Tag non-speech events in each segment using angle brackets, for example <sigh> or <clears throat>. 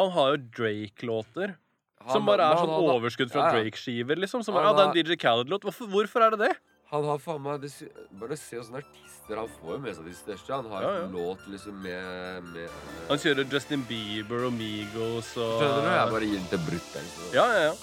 Han har jo Drake-låter. Som bare er sånn overskudd fra. Drake-skiver, liksom. Som bare, ja, det er en DJ Khaled-låt. Hvorfor, hvorfor er det det? Han har faen meg Bare se åssen artister Han får med seg de største. Han har Ja, ja. låt liksom med, med Han kjører Justin Bieber og Migos og Skjønner du? Jeg bare gir den til brutter'n. Ja, ja, ja.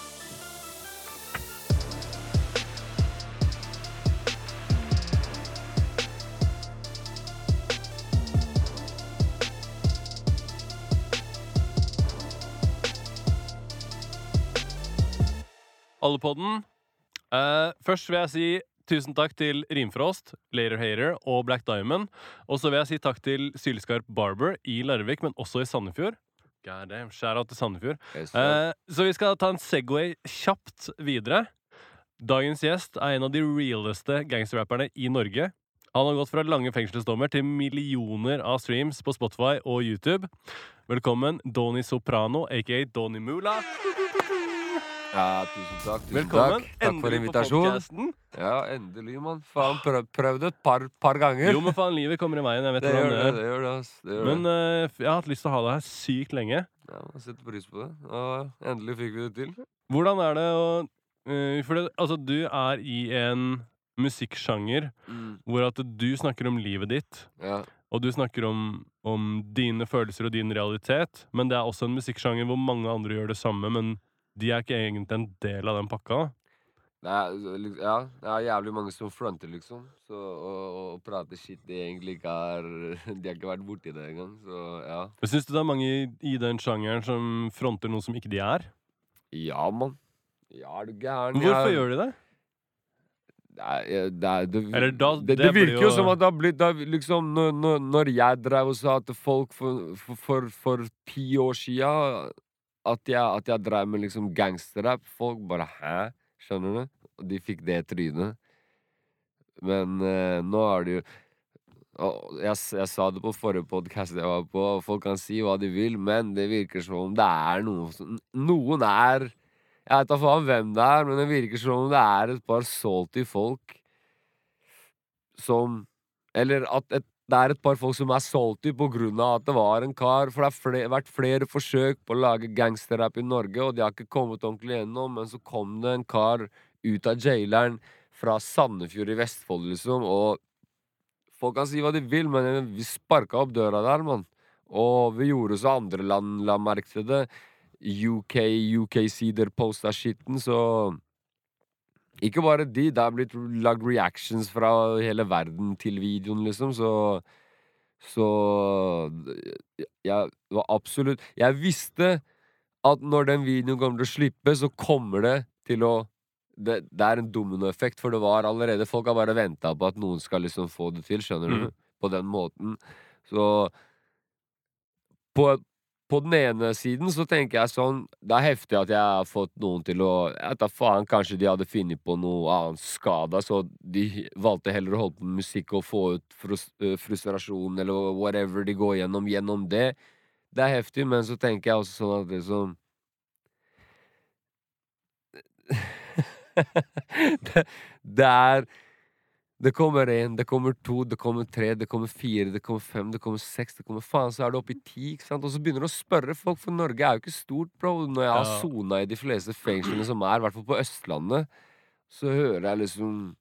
Allepodden. Uh, først vil jeg si tusen takk til Rimfrost, Later Hater og Black Diamond. Og så vil jeg si takk til Sylskarp Barber i Larvik, men også i Sandefjord. God damn, Skjæra til Sandefjord. Uh, så- Eh, så vi skal ta en Segway kjapt videre. Dagens gjest er en av de realeste gangsterrapperne i Norge. Han har gått fra lange fengselsdommer til millioner av streams på Spotify og YouTube. Velkommen, Doni Soprano, aka Doni Mula. Ja, tusen takk. Tusen Velkommen. takk. Takk for invitasjonen. Ja, endelig, mann. Faen, prøv, prøvd et par, par ganger. Jo, men faen, livet kommer i veien. Jeg vet det gjør det. det det, gjør det, det gjør Men eh, jeg har hatt lyst til å ha deg her sykt lenge. Ja, jeg setter pris på det. Og endelig fikk vi det til. Hvordan er det å uh, For det, altså, du er i en musikksjanger Mm. hvor at du snakker om livet ditt. Ja. Og du snakker om, om dine følelser og din realitet, men det er også en musikksjanger hvor mange andre gjør det samme, men de er ikke egentlig en del av den pakka. Det er, liksom- ja, det er jævlig mange som fronter, liksom. Så, og, og prater shit de egentlig ikke har <laughs> De har ikke vært borti det engang. Så ja. Syns du det er mange i, i den sjangeren som fronter noe som ikke de er? Ja, mann. Ja, er du gæren? Hvorfor gjør de det? Det, er, det, er, det, da- det, det det virker jo som at det har blitt det liksom, når, når jeg drev og sa til folk for, for, for, for ti år sia at jeg, at jeg drev med liksom gangsterrap, folk bare 'hæ?' Skjønner du? Og de fikk det trynet. Men eh, nå er det jo jeg, jeg sa det på forrige podkast jeg var på, og folk kan si hva de vil, men det virker som om det er noen Noen er Jeg vet da faen hvem det er, men det virker som om det er et par salty folk som Eller at et, det er et par folk som er salty på grunn av at det var en kar For det har fle- vært flere forsøk på å lage gangsterrap i Norge, og de har ikke kommet ordentlig gjennom, men så kom det en kar ut av jaileren fra Sandefjord i Vestfold, liksom, og Folk kan si hva de vil, men vi sparka opp døra der, mann. Og vi gjorde så andre land la merke til det. UK, UK-sider posta skitten, så Ikke bare de, det er blitt lagd reactions fra hele verden til videoen, liksom, så Så Jeg var absolutt Jeg visste at når den videoen kommer til å slippe, så kommer det til å det, det er en dominoeffekt, for det var allerede Folk har bare venta på at noen skal liksom få det til, skjønner du? Mm. På den måten. Så på, på den ene siden så tenker jeg sånn Det er heftig at jeg har fått noen til å da faen, kanskje de hadde funnet på noe annet skada, så de valgte heller å holde på med musikk og få ut frus, frustrasjon eller whatever de går gjennom, gjennom det. Det er heftig, men så tenker jeg også sånn at liksom <laughs> det, det er Det kommer én, det kommer to, det kommer tre, det kommer fire, det kommer fem, det kommer seks, det kommer faen, så er det oppe i ti, ikke sant? Og så begynner du å spørre folk, for Norge er jo ikke stort, bro. Når jeg har Ja. sona i de fleste fengslene som er, i hvert fall på Østlandet, så hører jeg liksom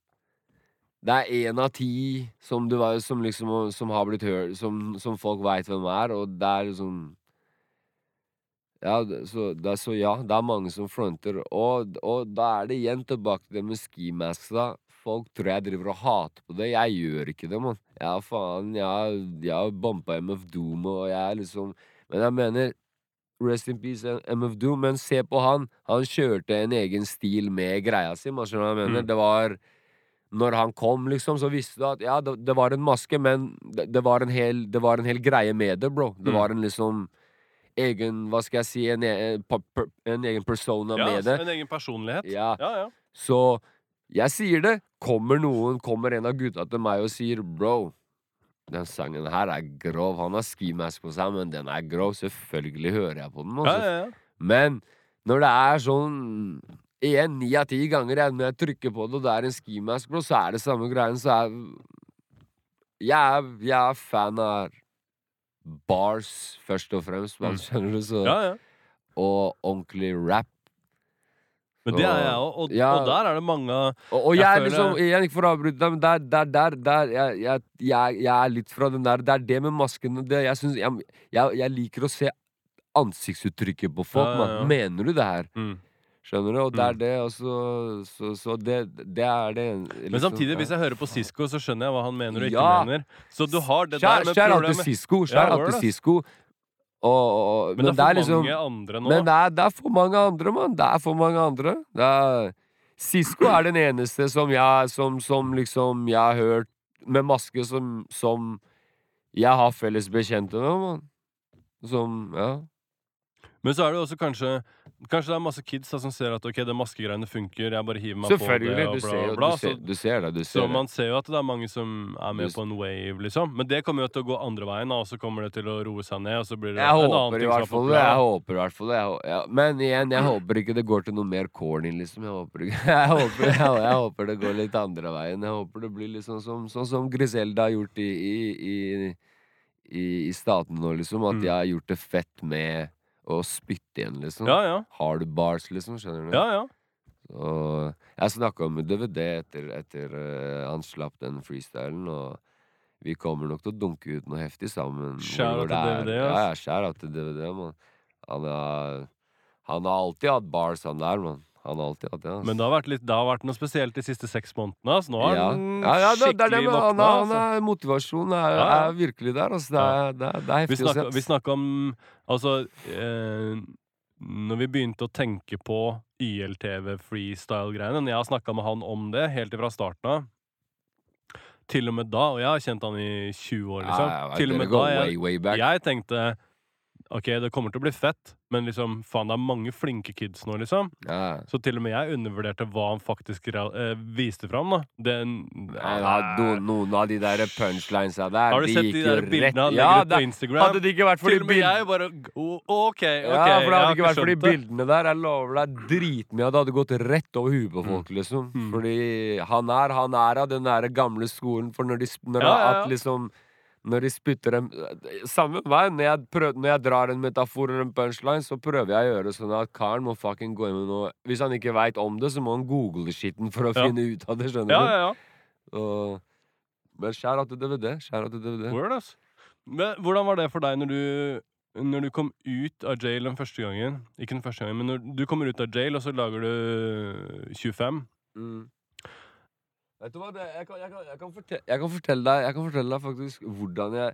Det er én av ti som, du, var- som liksom Som har blitt hørt Som, som folk veit hvem er, og det er liksom ja, så, det er, så ja, det er mange som fronter. Og, og da er det igjen tilbake til det med skimasks, da. Folk tror jeg driver og hater på det. Jeg gjør ikke det, mann. Ja, faen. Jeg, jeg har bampa MF Doom, og jeg er liksom Men jeg mener Rest in peace, MF Doom, men se på han. Han kjørte en egen stil med greia si. Man skjønner hva jeg mener? Mm. Det var Når han kom, liksom, så visste du at ja, det, det var en maske, men det, det, var en hel, det var en hel greie med det, bro. Det Mm. var en liksom egen Hva skal jeg si En, en, en egen persona Ja, med det. Ja, En egen personlighet. Ja. ja. ja. Så jeg sier det. Kommer noen, kommer en av gutta til meg og sier Bro, den sangen her er grov. Han har skimask på seg, men den er grov. Selvfølgelig hører jeg på den. ja, Altså. ja, ja. Men når det er sånn Igjen, ni av ti ganger jeg, når jeg trykker på det, og det er en skimask, bro, så er det samme greien. Så er jeg er, jeg er fan av bars, først og fremst, man, Mm. skjønner du? Så, Ja, ja. Og ordentlig rap. Men det er jeg òg. Og, ja. og der er det mange Og, og Jeg jeg, er føler- liksom Igjen, ikke for å avbryte deg, men der, der, der, der jeg, jeg, jeg, er litt fra den der Det er det med maskene det, synes, jeg, liker å se ansiktsuttrykket på folk. Ja, ja, Man. Mener du det her? mm. Skjønner du? Og det er Mm. det, og så, så, så det, det er det liksom, Men samtidig, hvis jeg hører på Sisko, så skjønner jeg hva han mener og ikke Ja. mener. Så du har det der med Kjær, problemet. Sisko. Word, til ass. Sisko. Og, og, Men, det er for liksom mange andre nå. Men det er, det er for mange andre, mann. Det er for mange andre. Det er, Sisko er den eneste som jeg som, som liksom jeg har hørt med maske som, som jeg har felles bekjente med, mann. Som Ja. Men så er det også kanskje Kanskje det er masse kids da, som ser at ok, det maskegreiene funker, jeg bare hiver meg på det. Og bla, bla, bla. du, ser, Så, du ser det. Du ser så det. man ser jo at det er mange som er med Du- på en wave, liksom. Men det kommer jo til å gå andre veien, da, og så kommer det til å roe seg ned, og så blir det Jeg en annen ting som det. Jeg håper i hvert fall det. Ja. Men igjen, jeg håper ikke det går til noe mer corny, liksom. Jeg håper, <laughs> jeg, håper, jeg, jeg håper det går litt andre veien. Jeg håper det blir litt sånn som, sånn som Griselda har gjort i, i, i, i, i statene nå, liksom. At Mm. de har gjort det fett med å spytte igjen, liksom. Ja, ja. Har du bars, liksom? Skjønner du? Ja, ja. Så, jeg snakka med DVD etter, etter uh, han slapp den freestylen, og vi kommer nok til å dunke ut noe heftig sammen. det til DVD, Ja, ja, out til DVD, mann. Han, han har alltid hatt bars, han der, man. Han har alltid hatt det. Altså. Men det har, vært litt, det har vært noe spesielt de siste seks månedene. Altså. Nå har ja. han ja, ja, det, det skikkelig med han, våkna. han Altså. er, Motivasjonen er, Ja, er virkelig der. Altså. Det, er, det, er, det er heftig å se. vi snakka om Altså eh, Når vi begynte å tenke på YLTV-freestyle-greiene Jeg har snakka med han om det helt fra starten av. Til og med da, og jeg har kjent han i 20 år, liksom. Ja, ja, til og med da jeg, way, way jeg tenkte Ok, det kommer til å bli fett, men liksom, faen, det er mange flinke kids nå, liksom. Ja. Så til og med jeg undervurderte hva han faktisk real- eh, viste fram, da. Den ja, no, noen av de der punchlinesa der, Har du de sett de der bildene han Ja, legger ut på Instagram? Hadde det ikke vært for Til de og med bildene jeg bare «Å, OK, OK. Ja, for det hadde ikke vært for de bildene der. Jeg lover deg dritmye. Det hadde gått rett over huet på Mm. folk, liksom. Mm. Fordi han er han er av den der gamle skolen, for når de, når. At liksom når de spytter dem Samme vei. Når jeg, prøv, når jeg drar en metafor eller en punchline, så prøver jeg å gjøre sånn at karen må fucking gå inn med noe Hvis han ikke veit om det, så må han google skitten for å Ja. finne ut av det, skjønner Ja, du? ja, ja. Og, men skjær av til DVD. Skjær av til DVD. Word, ass. Men hvordan var det for deg når du, når du kom ut av jail den første gangen? Ikke den første gangen, men når du kommer ut av jail, og så lager du 25. Mm. Vet du hva, det, jeg, kan, jeg, kan, jeg, kan fortelle, jeg, kan fortelle deg, jeg kan fortelle deg faktisk hvordan jeg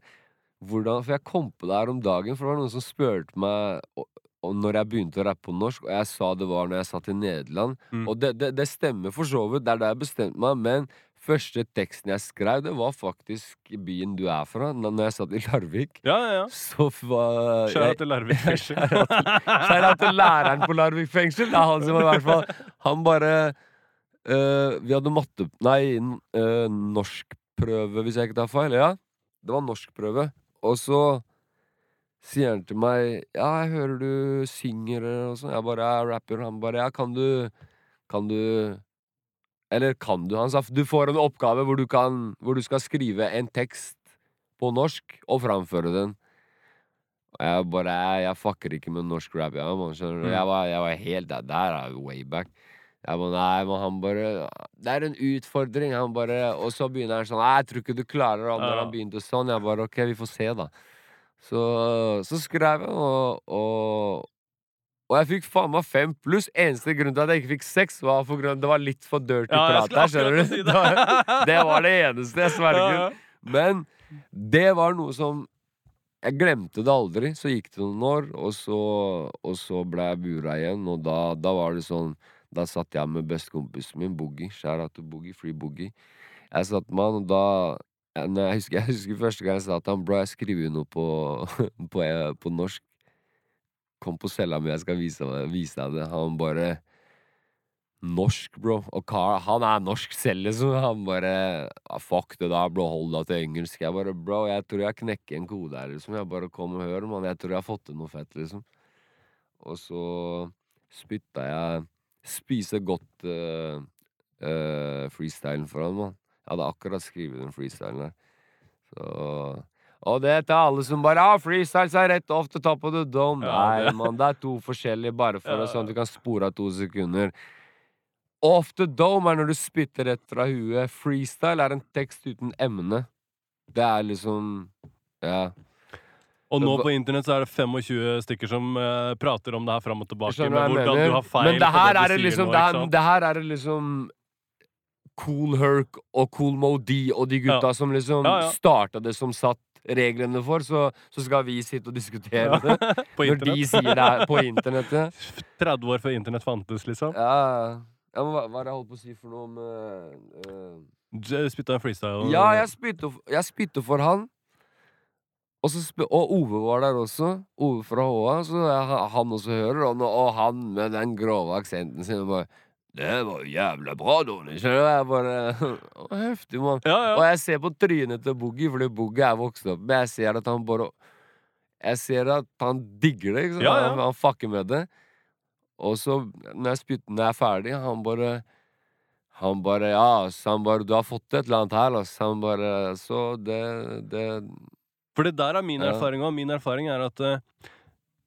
hvordan, For jeg kom på det her om dagen, for det var noen som spurte meg og, og når jeg begynte å rappe på norsk, og jeg sa det var når jeg satt i Nederland. Mm. Og det, det, det stemmer for så vidt, det er da jeg bestemte meg, men første teksten jeg skrev, det var faktisk i byen du er fra, når når jeg satt i Larvik. Ja, ja, ja. Så var Skjæra til Larvik <laughs> fengsel. Skjæra til læreren på Larvik fengsel. Det er han som i hvert fall Han bare eh, Vi hadde matte... Nei, uh, norskprøve, hvis jeg ikke tar feil. Ja, det var norskprøve. Og så sier han til meg Ja, jeg hører du synger og sånn. Jeg bare er rapper. Han bare Ja, kan du Kan du Eller kan du? Han sa du får en oppgave hvor du kan Hvor du skal skrive en tekst på norsk og framføre den. Og jeg bare Jeg, jeg fucker ikke med norsk rap, ja, man, skjønner du. Mm. Jeg, var, jeg var helt Der, er way back. Jeg bare, nei, men han bare Det er en utfordring. Han bare Og så begynner han sånn Nei, jeg tror ikke du klarer det. Når han begynte sånn, jeg bare OK, vi får se, da. Så, så skrev jeg, og, og og jeg fikk faen meg fem pluss. Eneste grunn til at jeg ikke fikk seks, var for grunn det var litt for dirty Ja, prat der. Skjønner du? si det. <laughs> Det var det eneste, jeg <laughs> sverger. Men det var noe som Jeg glemte det aldri. Så gikk det noen år, og så, og så ble jeg bura igjen. Og da, da var det sånn Da satt jeg med bestekompisen min, Boogie. Out to Boogie, Free Boogie. Jeg satt med han, og da jeg, husker, <laughs> jeg husker første gang jeg sa til han Bro, jeg skriver jo noe på, <laughs> på, eh, på norsk. Kom på cella mi, jeg skal vise, vise deg det. Han bare Norsk, bro. Og Carl, han er norsk selv, liksom. Han bare ah, Fuck det da, bro. Hold deg til engelsk. Jeg bare Bro, jeg tror jeg knekker en kode her, liksom. Jeg bare Kom og hør, mann. Jeg tror jeg har fått til noe fett, liksom. Og så spytta jeg Spise godt uh, uh, freestylen for mann. Jeg hadde akkurat skrevet den freestylen der. Så Og det til alle som bare ah, freestyles er rett off the top of the dome. Ja, Nei, mann, det er to forskjellige, bare for Ja, sånn at du kan spore av to sekunder. Off the dome er når du spytter rett fra huet. Freestyle er en tekst uten emne. Det er liksom Ja. Og nå på internett så er det 25 stykker som uh, prater om det her fram og tilbake. Med hvordan du har feil Men det her det er det liksom nå, det, det her er det liksom Cool Herc og Cool Mo D og de gutta Ja. som liksom Ja, ja. starta det som satt reglene for, så, så skal vi sitte og diskutere det. <laughs> på Når de sier det her på internettet. <laughs> 30 år før internett fantes, liksom. Ja, ja men hva, hva er det jeg holdt på å si for noe om eh, eh, Spytta en freestyle. Ja, jeg spytter for han. Og, og Ove var der også. Ove fra HA. Så han også hører, og, og han med den grove aksenten sin bare Det var jo jævla bra, Donny. Jeg bare <laughs> Heftig, mann. Ja, Og jeg ser på trynet til Boogie, fordi Boogie er vokst opp, men jeg ser at han bare Jeg ser at han digger det. Ja, ja. Han, han fucker med det. Og så, når jeg er ferdig, han bare Han bare Ja, så han bare Du har fått et eller annet her, altså. Han bare Så det, det For det der er min erfaring òg. Min erfaring er at eh,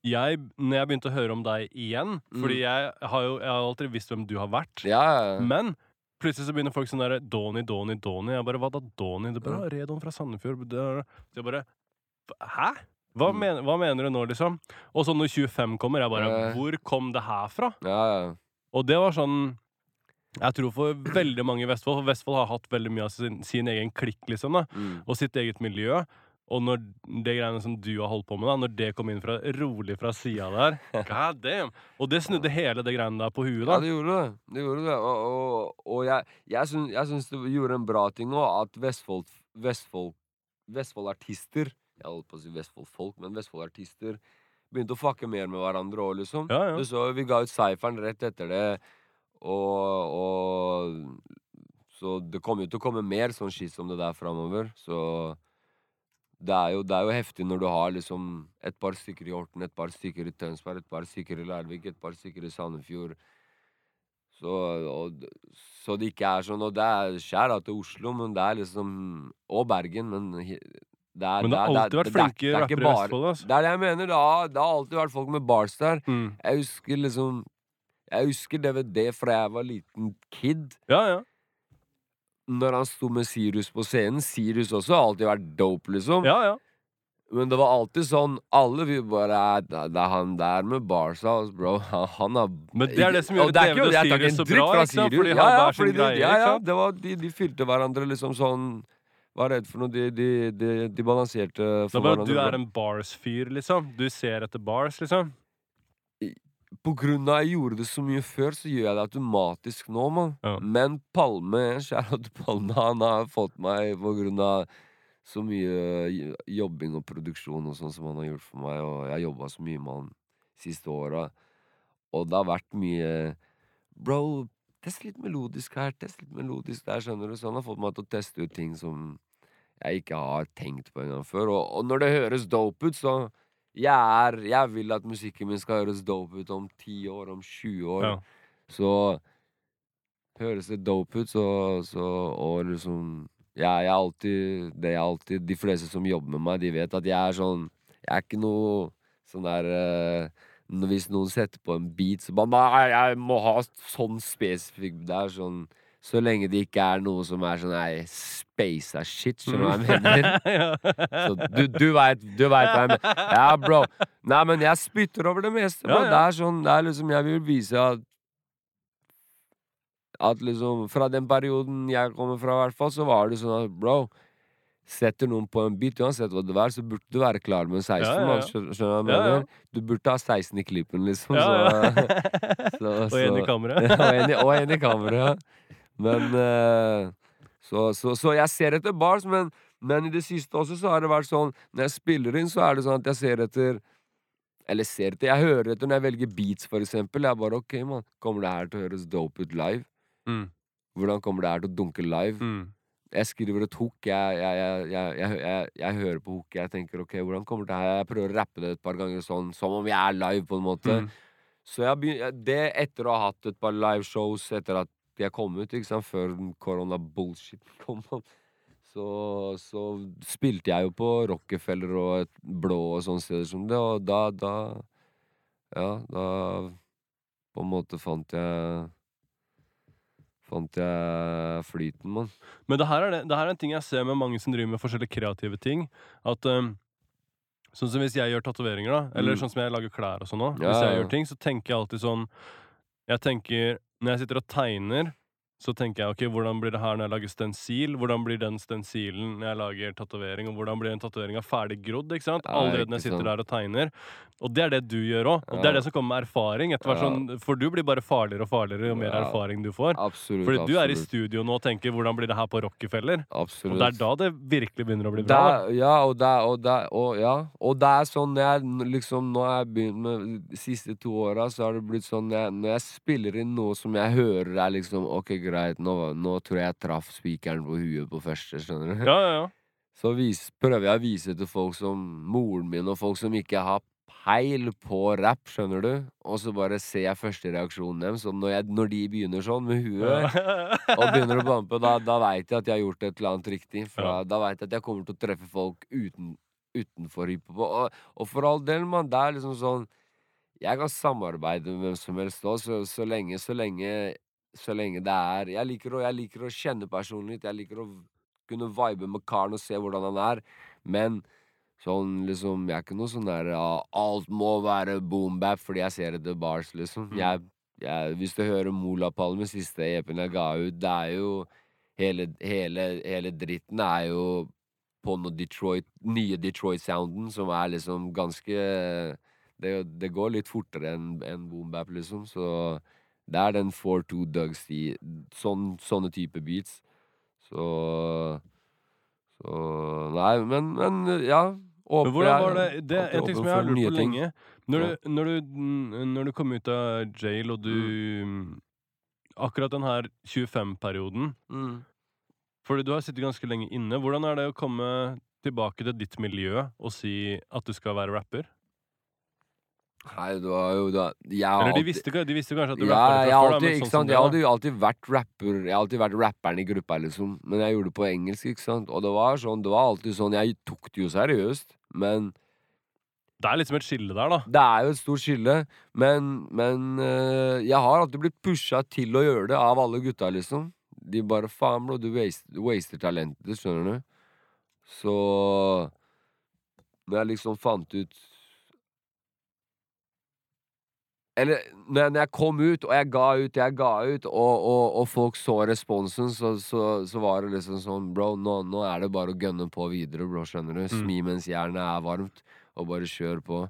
jeg, når jeg begynte å høre om deg igjen Fordi jeg har jo jeg har alltid visst hvem du har vært. Mm. Ja. Men plutselig så begynner folk sånn derre Doni, Doni, Doni. Jeg bare Hva da, Doni? Det er bare. Redon fra Sandefjord. Det er- jeg bare Hæ? Hva, Mm. men, hva mener du nå, liksom? Og så når 25 kommer, jeg bare Ja. Hvor kom det her fra? ja, ja. Og det var sånn Jeg tror for veldig mange i Vestfold For Vestfold har hatt veldig mye av sin, sin egen klikk, liksom. da Mm. Og sitt eget miljø. Og når det greiene som du har holdt på med, da når det kom inn fra, rolig fra sida der <laughs> God damn! Og det snudde hele det greiene der på huet, Ja, det gjorde det. det, gjorde det. Og, og, og jeg, jeg, syns, jeg syns det gjorde en bra ting òg, at Vestfold, Vestfold, Vestfold-artister Jeg holdt på å si Vestfold-folk, men Vestfold-artister begynte å fucke mer med hverandre òg, liksom. Ja, ja. Du så, vi ga ut Cypheren rett etter det, og, og Så det kommer jo til å komme mer sånn shit som det der framover. Så det er, jo, det er jo heftig når du har liksom et par stykker i Horten, et par stykker i Tønsberg, et par stykker i Larvik, et par stykker i Sandefjord. Så, og, så det ikke er sånn Og det er skjær til Oslo, men det er liksom Og Bergen, men det er, Men det har alltid vært det flinke er rappere i Vestfold, altså. Det er det jeg mener. Det har, det har alltid vært folk med bars der. Mm. Jeg husker liksom Jeg husker DVD fra jeg var liten kid. Ja, ja. Når han sto med Sirius på scenen. Sirius også har alltid vært dope, liksom. ja, ja. Men det var alltid sånn Alle vil bare Det er- han der med altså, bro. Han, han har Men det er det som gjør det David og Sirius så bra, ikke sant? Fordi ja, han ja, fordi de, greie, ja, ja, det var, de, de fylte hverandre liksom sånn er det for noe? De, de, de, de balanserte for hverandre. du er en bars-fyr, liksom. Du ser etter bars, liksom. På grunn av jeg gjorde det så mye før, så gjør jeg det automatisk nå, mann. Ja. Men Palme, <laughs> til Palme, han har fått meg på grunn av så mye jobbing og produksjon og sånn som han har gjort for meg, og jeg har jobba så mye med han siste åra. Og det har vært mye Bro, test litt melodisk her, test litt melodisk der, skjønner du. Så han har fått meg til å teste ut ting som jeg ikke har tenkt på engang før. Og, og når det høres dope ut, så jeg, er, jeg vil at musikken min skal høres dope ut om 10 år, om 20 år. Ja. Så høres det dope ut, så, så Og liksom ja, jeg er alltid Det er alltid De fleste som jobber med meg, de vet at jeg er sånn Jeg er ikke noe sånn der uh, Hvis noen setter på en beat, så bare Nei, jeg må ha sånn spesifikk Det er sånn Så lenge det ikke er noe som er sånn Nei, space er shit, skjønner du hva jeg mener? <laughs> Så du, du veit du vet hva jeg mener. Ja, bro. Nei, men jeg spytter over det meste. Ja, ja. Det er sånn, det er liksom Jeg vil vise at At liksom Fra den perioden jeg kommer fra, i hvert fall, så var det sånn at bro Setter noen på en beat, uansett hva det er, så burde du være klar med 16. Ja, ja, ja. jeg Ja? Du burde ha 16 i klippen, liksom. Ja. Så, <laughs> <laughs> så, Og en i kammeret. og en i, kameraet. Men eh, så, så, så jeg ser etter bars, men, men i det siste også så har det vært sånn Når jeg spiller inn, så er det sånn at jeg ser etter Eller ser etter Jeg hører etter når jeg velger beats, for eksempel. Jeg bare OK, mann. Kommer det her til å høres dope ut live? Mm. Hvordan kommer det her til å dunke live? Mm. Jeg skriver et hook, jeg, jeg, jeg, jeg, jeg, jeg, jeg hører på hooket. jeg tenker OK, hvordan kommer det her Jeg prøver å rappe det et par ganger sånn, som om jeg er live, på en måte. Mm. Så jeg begynner, det etter å ha hatt et par liveshows etter at jeg kom ut, ikke sant, før koronabullshit kom. så, så spilte jeg jo på Rockefeller og et blå og sånne steder som det, og da, da Ja, da på en måte fant jeg Fant jeg flyten, mann. Men det her, er det, det her er en ting jeg ser med mange som driver med forskjellige kreative ting. At um, Sånn som hvis jeg gjør tatoveringer, da, eller Mm. sånn som jeg lager klær og sånn òg. Ja, Hvis jeg ja. gjør ting, så tenker jeg alltid sånn Jeg tenker Når jeg sitter og tegner, så tenker jeg ok, hvordan blir det her når jeg lager stensil? Hvordan blir den stensilen når jeg lager tatovering? Og hvordan blir den tatoveringa ferdig grodd? ikke sant? Allerede når jeg sitter der og tegner. Og det er det du gjør òg. Og det er det som kommer med erfaring. Etter hvert sånn, For du blir bare farligere og farligere jo mer Ja. erfaring du får. Absolutt. Fordi du er i studio nå og tenker 'hvordan blir det her på Rockefeller'? Absolutt. Og det er da det virkelig begynner å bli bra. er, ja, og det, og, det, og, ja, og det er sånn jeg liksom Nå har jeg begynt med de siste to åra, så har det blitt sånn jeg, Når jeg spiller inn noe som jeg hører er liksom OK, greit, nå, nå tror jeg jeg traff spikeren på huet på første, skjønner du? Ja, ja, ja. <laughs> Så vis, prøver jeg å vise til folk som moren min, og folk som ikke har peil på rap, skjønner du? Og så bare ser jeg første reaksjonen deres, og når, jeg, når de begynner sånn med huet og begynner å bampe, da, da veit jeg at jeg har gjort et eller annet riktig. For Ja. Da veit jeg at jeg kommer til å treffe folk uten, utenfor hiphop. Og, og for all del, mann, det er liksom sånn Jeg kan samarbeide med hvem som helst òg, så, så lenge Så lenge Så lenge det er jeg liker, å, jeg liker å kjenne personen litt. Jeg liker å kunne vibe med karen og se hvordan han er. Men sånn liksom Jeg er ikke noe sånn der ja, Alt må være boom-bap fordi jeg ser etter bars, liksom. Mm. Jeg, jeg, hvis du hører Molapalme, siste EP-en jeg ga ut, det er jo Hele, hele, hele dritten er jo på noe Detroit, nye Detroit-sounden, som er liksom ganske det, det går litt fortere enn enn boom-bap, liksom. Så det er den 4-2 Dugs i sånn, Sånne type beats. Så Så Nei, men, men ja. Men hvordan var det, det er en ting som jeg har lurt på lenge. Når du, når, du, når du kom ut av jail, og du Akkurat den her 25-perioden Mm. Fordi du har sittet ganske lenge inne. Hvordan er det å komme tilbake til ditt miljø og si at du skal være rapper? Nei, det var jo da Eller de visste, de visste kanskje at du ja, rapper jeg da, alltid, sånn sant? Jeg hadde jo alltid vært rapper Jeg har alltid vært rapperen i gruppa, liksom. Men jeg gjorde det på engelsk, ikke sant. Og det var sånn, det var alltid sånn Jeg tok det jo seriøst, men Det er liksom et skille der, da. Det er jo et stort skille, men, men eh, jeg har alltid blitt pusha til å gjøre det av alle gutta, liksom. De bare faen, bro, du waster, waster talentet skjønner du. Så Når jeg liksom fant ut Eller når jeg, når jeg kom ut, og jeg ga ut, jeg ga ut, og, og, og folk så responsen, så, så, så var det liksom sånn Bro, nå, nå er det bare å gønne på videre, bro, skjønner du. Mm. Smi mens jernet er varmt, og bare kjør på.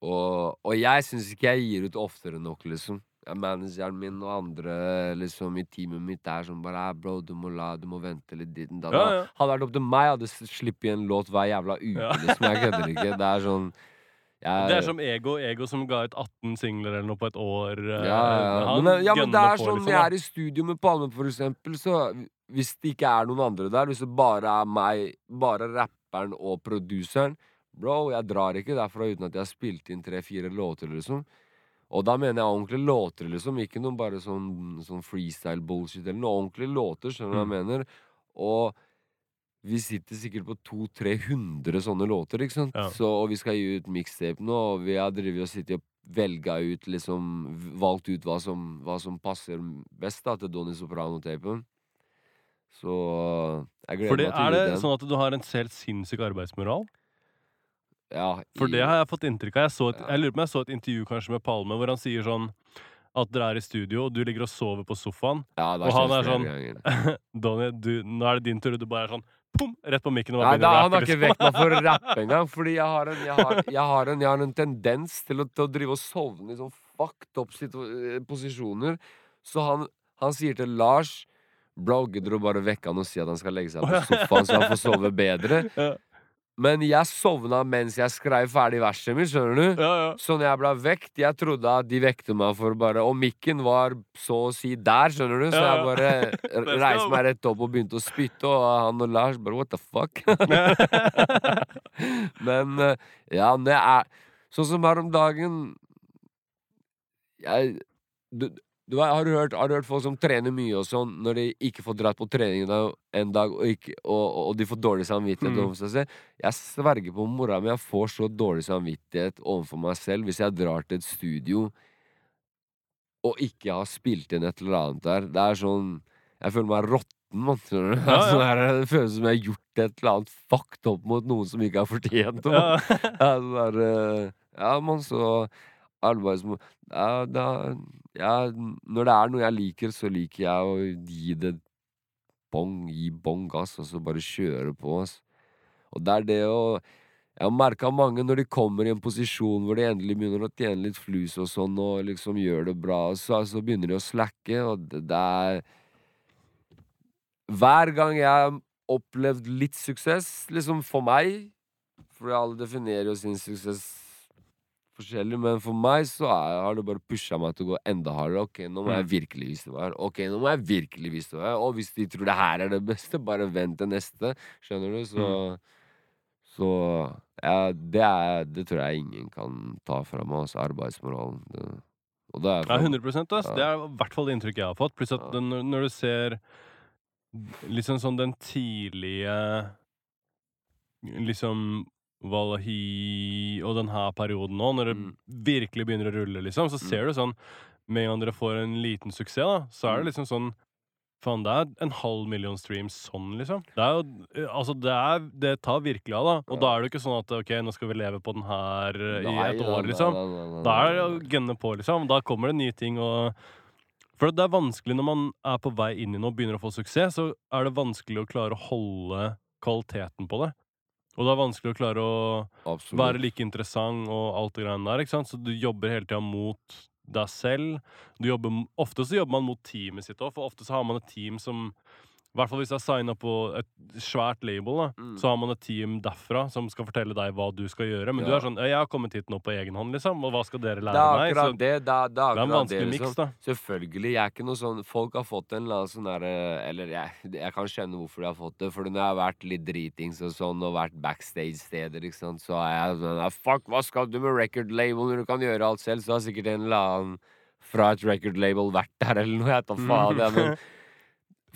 Og, og jeg syns ikke jeg gir ut oftere nok, liksom. Manageren min og andre liksom i teamet mitt er sånn bare «Ah, Bro, du må la, du må vente litt dit da, da. Ja, ja. Hadde det vært opp til meg, hadde jeg sluppet en låt hver jævla uke. Ja. Liksom, jeg kødder ikke. Det er sånn jeg, Det er som Ego Ego som ga ut 18 singler eller noe på et år. eh, ja, ja. Men, ja, men det er sånn liksom, jeg er i studio med Palme, for eksempel, så hvis det ikke er noen andre der, hvis det bare er meg, bare rapperen og produseren Bro, jeg drar ikke derfra uten at jeg har spilt inn tre-fire låter, liksom. Og da mener jeg ordentlige låter, liksom. Ikke noe bare sånn, sånn freestyle-bullshit, eller noe ordentlige låter, skjønner du hva jeg mener? Og vi sitter sikkert på 200-300 sånne låter, ikke sant? Ja. Så, og vi skal gi ut mixtape nå, og vi har drevet og sittet og velga ut, liksom Valgt ut hva som, hva som passer best da til Donny Soprano-tapen. Så jeg gleder Fordi meg til Er det gi den. sånn at du har en helt sinnssyk arbeidsmoral? ja, For det har jeg fått inntrykk av. Jeg, så et, Ja. jeg lurer på om jeg så et intervju kanskje med Palme hvor han sier sånn at dere er i studio, og du ligger og sover på sofaen. ja, og han er sånn- Donnie, <laughs> Donny, nå er det din tur. og Du bare er sånn pum, rett på mikken. Og Nei, da, han har ikke liksom. vekt meg for å <laughs> rappe engang. Fordi jeg har en, jeg har, jeg har en, jeg har en tendens til å, til å drive og sovne i sånn fucked up eh, posisjoner. Så han, han sier til Lars Bro, gidder du bare vekke han og si at han skal legge seg på sofaen så han får sove bedre? <laughs> Men jeg sovna mens jeg skrev ferdig verset mitt, skjønner du? Ja, ja. Så når jeg ble vekt, jeg trodde at de vekte meg for bare Og mikken var så å si der, skjønner du? Så jeg bare <laughs> reiste meg rett opp og begynte å spytte, og han og Lars bare What the fuck? <laughs> <laughs> Men eh, ja, når jeg er Sånn som her om dagen jeg, du, du har, du hørt, har du hørt folk som trener mye og sånn, når de ikke får dratt på trening en dag, og, ikke, og, og- de får dårlig samvittighet Mm. overfor seg selv Jeg sverger på mora mi, jeg får så dårlig samvittighet overfor meg selv hvis jeg drar til et studio og ikke har spilt inn et eller annet der. Det er sånn Jeg føler meg råtten, mann. Ja, ja. <laughs> Sånn det føles som jeg har gjort et eller annet fucked up mot noen som ikke har fortjent <laughs> det. Ja. Ja, eh, ja, man, så arbeidsmo... Ja, da, ja, når det er noe jeg liker, så liker jeg å gi det bong, gi bong gass, og så bare kjøre på. ass. Og det er det å Jeg har merka mange når de kommer i en posisjon hvor de endelig begynner å tjene litt flus og sånn, og liksom gjør det bra, så, så begynner de å slacke, og det, det er Hver gang jeg har opplevd litt suksess, liksom for meg For alle definerer jo sin suksess forskjellig, men for meg så er, har det bare pusha meg til å gå enda hardere. Ok, nå må jeg Mm. virkelig vise hva jeg er. Ok, nå må jeg virkelig vise hva jeg er. Og hvis de tror det her er det beste, <laughs> bare vent til neste. Skjønner du? Så Så ja, det, er, det tror jeg ingen kan ta fra meg, altså arbeidsmoralen. Det, og det er Ja, 100 ass. Ja. Det er i hvert fall det inntrykket jeg har fått. Pluss at Ja. den, når du ser liksom sånn den tidlige Liksom Valahi og den her perioden nå, når det Mm. virkelig begynner å rulle, liksom, så ser du sånn Med en gang dere får en liten suksess, da, så er det Mm. liksom sånn Faen, det er en halv million streams sånn, liksom. Det er jo Altså, det er Det tar virkelig av, da. Og Ja. da er det jo ikke sånn at OK, nå skal vi leve på den her eh, i et år, liksom. Da er det å gunne på, liksom. Da kommer det nye ting og For det er vanskelig når man er på vei inn i noe og begynner å få suksess, så er det vanskelig å klare å holde kvaliteten på det. Og det er vanskelig å klare å Absolutt. være like interessant og alt det greiene der, ikke sant? Så du jobber hele tida mot deg selv. Du jobber, ofte så jobber man mot teamet sitt òg, for ofte så har man et team som i hvert fall hvis du signer signa på et svært label, da, Mm. så har man et team derfra som skal fortelle deg hva du skal gjøre. Men du er sånn 'Jeg har kommet hit nå på egen hånd, liksom, og hva skal dere Det lære meg?' Så det. Det er, det er en vanskelig det, miks, liksom. da. Selvfølgelig. Jeg er ikke noe sånn Folk har fått en eller annen sånn derre Eller jeg, jeg kan skjønne hvorfor de har fått det. For når jeg har vært litt dritings og sånn, og vært backstage-steder, ikke sant, så er jeg sånn «Ah, Fuck, hva skal du med record label når du kan gjøre alt selv? Så har sikkert en eller annen fra et record label vært der, eller noe. Jeg tar faen, Mm. men <laughs>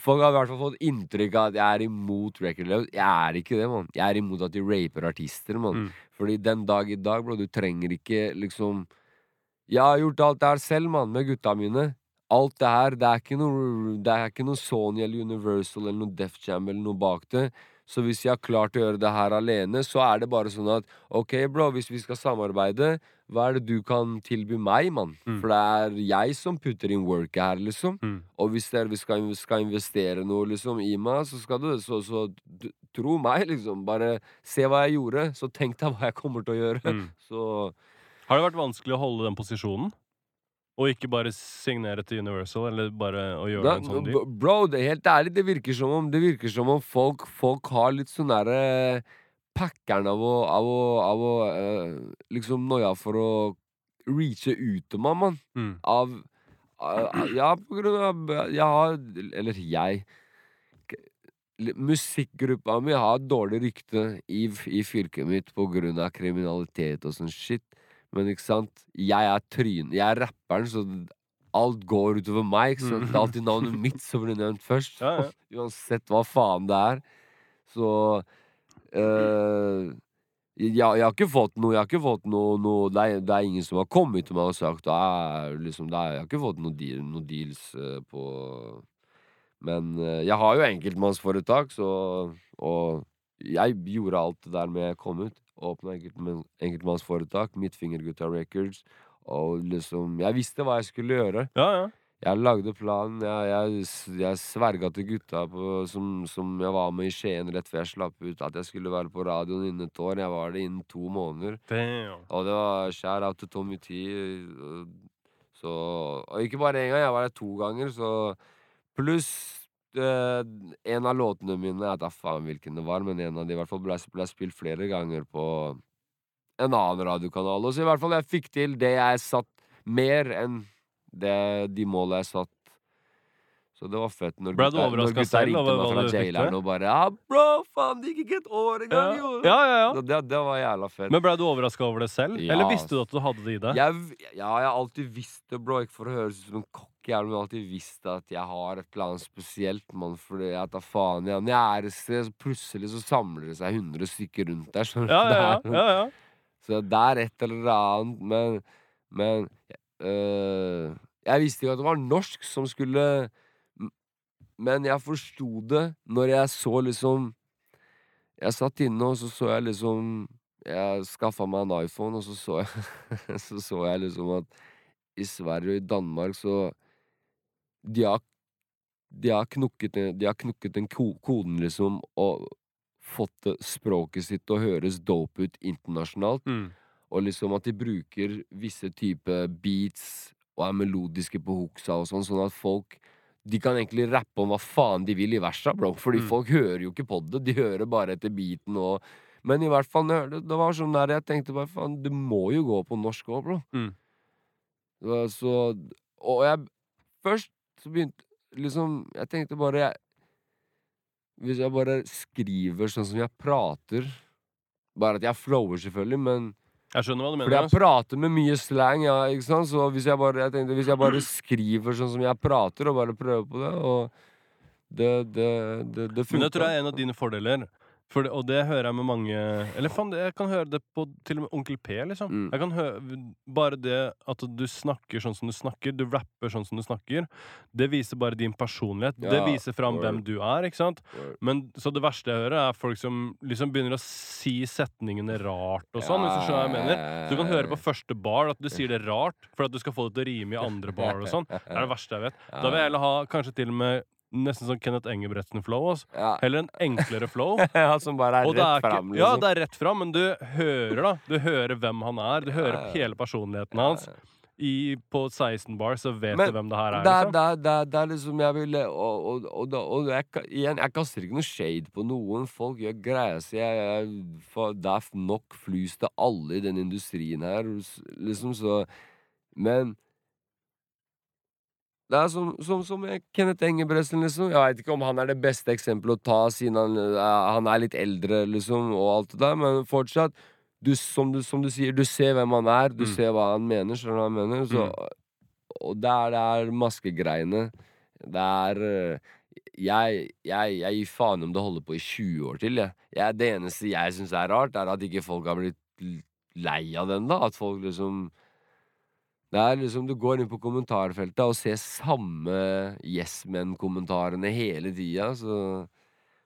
Folk har i hvert fall fått inntrykk av at jeg er imot record labels. Jeg er ikke det, mann. Jeg er imot at de raper artister, mann. Mm. Fordi den dag i dag, bro, du trenger ikke liksom Jeg har gjort alt det her selv, mann, med gutta mine. Alt det her, det er ikke noe, det er ikke noe Sony eller Universal eller noe Def Jam eller noe bak det. Så hvis jeg har klart å gjøre det her alene, så er det bare sånn at OK, bro, hvis vi skal samarbeide, hva er det du kan tilby meg, mann? Mm. For det er jeg som putter inn worket her, liksom. Mm. Og hvis dere vi skal, skal investere noe liksom i meg, så skal du så, så du, tro meg, liksom. Bare se hva jeg gjorde, så tenk deg hva jeg kommer til å gjøre. Mm. <laughs> Så Har det vært vanskelig å holde den posisjonen? Og ikke bare signere til Universal, eller bare å gjøre da, en sånn deal? Bro, det er helt ærlig, det virker som om Det virker som om folk, folk har litt sånn derre Packeren av å, av å, av å eh, Liksom noia for å reache ut til meg, mann. Mm. Av av- Ja, på grunn av Jeg har Eller jeg Musikkgruppa mi har dårlig rykte i, i fylket mitt på grunn av kriminalitet og sånn shit. Men ikke sant, jeg er tryn... Jeg er rapperen, så alt går utover meg. Ikke sant? Det er alltid navnet mitt som blir nevnt først. <laughs> Ja, ja. <laughs> Uansett hva faen det er. Så øh, jeg, jeg har ikke fått noe, jeg har ikke fått noe, noe det, er, det er ingen som har kommet til meg og sagt «Ah, liksom, er, Jeg har ikke fått noen deal, noe deals eh, på Men eh, jeg har jo enkeltmannsforetak, så Og jeg gjorde alt det der med jeg kom ut. Åpna enkelt, enkeltmannsforetak, Midtfingergutta Records. Og liksom Jeg visste hva jeg skulle gjøre. Ja, ja. Jeg lagde planen. Jeg, jeg, jeg sverga til gutta på, som, som jeg var med i Skien rett før jeg slapp ut, at jeg skulle være på radioen innen et år. Jeg var det innen to måneder. Damn. Og det var shout out til Tommy T. Så, og ikke bare én gang, jeg var der to ganger. Så pluss en av låtene mine, jeg vet faen hvilken det var, men en av de i hvert fall ble, ble spilt flere ganger på en annen radiokanal. Og så i hvert fall jeg fikk til det jeg satt mer enn det, de måla jeg satt. Så det var fett. Når Ble du overrasket selv over hva du fikk til? og bare Ja, bro, faen, det gikk ikke et år Ja, engang, jo! ja, ja. ja. Det, det var jævla fett. Men ble du overraska over det selv? Ja, Eller visste du at du hadde det i deg? Jeg, ja, jeg har alltid visst det, bro. Ikke for å høres ut som en cocky, men jeg har alltid visst at jeg har et eller annet spesielt, mann. Fordi jeg tar faen i han jeg er så plutselig så samler det seg 100 stykker rundt der. du? Ja, <laughs> ja, ja. Ja, ja. Så det er et eller annet, men Men øh, Jeg visste ikke at det var norsk som skulle Men jeg forsto det når jeg så liksom Jeg satt inne, og så så jeg liksom Jeg skaffa meg en iPhone, og så så jeg <laughs> Så så jeg liksom at i Sverige og i Danmark så De har de har knukket, de har knukket den ko koden, liksom, og fått språket sitt til å høres dope ut internasjonalt. Mm. Og liksom at de bruker visse type beats og er melodiske på hooksa og sånn, sånn at folk De kan egentlig rappe om hva faen de vil i versa, bro, fordi Mm. folk hører jo ikke på det. De hører bare etter beaten og Men i hvert fall, det, det var sånn der jeg tenkte bare faen, det må jo gå på norsk òg, bro. Mm. Så Og jeg Først så begynte liksom Jeg tenkte bare jeg, Hvis jeg bare skriver sånn som jeg prater Bare at jeg flower, selvfølgelig, men Jeg skjønner hva du mener. fordi jeg prater med mye slang, ja, ikke sant? Så hvis jeg bare, jeg tenkte, hvis jeg bare <clears throat> skriver sånn som jeg prater, og bare prøver på det, og det, det, det, det Men det tror jeg er en av dine fordeler. For det, og det hører jeg med mange Eller faen, jeg kan høre det på til og med Onkel P, liksom. Mm. Jeg kan høre Bare det at du snakker sånn som du snakker, du rapper sånn som du snakker, det viser bare din personlighet. det viser fram hvem du er, ikke sant? Word. Men Så det verste jeg hører, er folk som liksom begynner å si setningene rart og sånn, hvis du skjønner hva jeg mener. Så du kan høre på første bar at du sier det rart for at du skal få det til å rime i andre bar og sånn. Det er det verste jeg vet. Da vil jeg heller ha kanskje til og med nesten sånn Kenneth Engebretsen-flow. Ja. Heller en enklere flow. <laughs> ja, som bare er Og er rett ikke, fram, ja, liksom. det er rett fram, men du hører da Du hører hvem han er. Du hører Ja, ja. hele personligheten hans. I, på 16 bars så vet Men du hvem det her er. Det er, Liksom. det, er, det, er, det er liksom jeg ville Og, og, og, og jeg, igjen, jeg kaster ikke noe shade på noen. Folk gjør greia si. Det er nok flus til alle i den industrien her, liksom, så Men det er som, som, som Kenneth Engebretsen, liksom. Jeg veit ikke om han er det beste eksempelet å ta, siden han, eh, han er litt eldre, liksom, og alt det der, men fortsatt du, som, du, som du sier, du ser hvem han er, du Mm. ser hva han mener, skjønner du hva han mener? Så, Og det er, det er maskegreiene. Det er eh, jeg, jeg, jeg gir faen om det holder på i 20 år til, jeg. jeg det eneste jeg syns er rart, er at ikke folk har blitt lei av den, da. At folk liksom Det er liksom Du går inn på kommentarfeltet og ser samme Yes Men-kommentarene hele tida,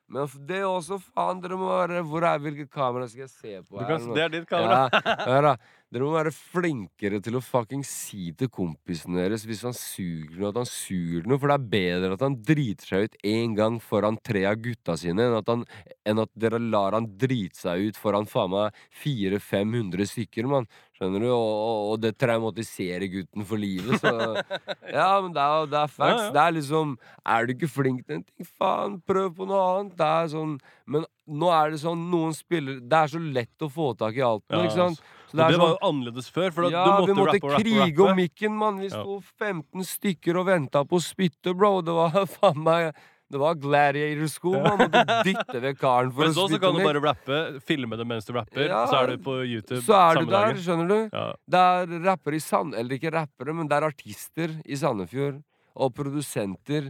Men det er også, faen, dere må være Hvor er Hvilket kamera skal jeg se på her? kan, det er ditt kamera. Ja, hør da. Dere må være flinkere til å fucking si til kompisen deres hvis han suger noe, at han suger noe. For det er bedre at han driter seg ut én gang foran tre av gutta sine, enn at, han, enn at dere lar han drite seg ut foran faen meg 400-500 stykker, mann. Skjønner du? Og, og, og det traumatiserer gutten for livet, så <laughs> Ja, men det er, det er facts. Ja, ja. Det er liksom Er du ikke flink til en ting, faen, prøv på noe annet. Det er sånn Men nå er det sånn noen spiller Det er så lett å få tak i alt nå, Ja, ikke sant? Så det er var sånn- jo annerledes før. For ja, du måtte, vi måtte rappe krige om mikken, mann. Vi sto 15 stykker og venta på å spytte, bro. Det var <laughs> faen meg Det var gladiator-sko. Man måtte <laughs> dytte ved karen for Men å Men så kan du bare rappe, filme det mens du rapper, Ja, så er du på YouTube Så er du der, skjønner du. Ja. Det er rappere i Sand... Eller ikke rappere, men det er artister i Sandefjord. Og produsenter.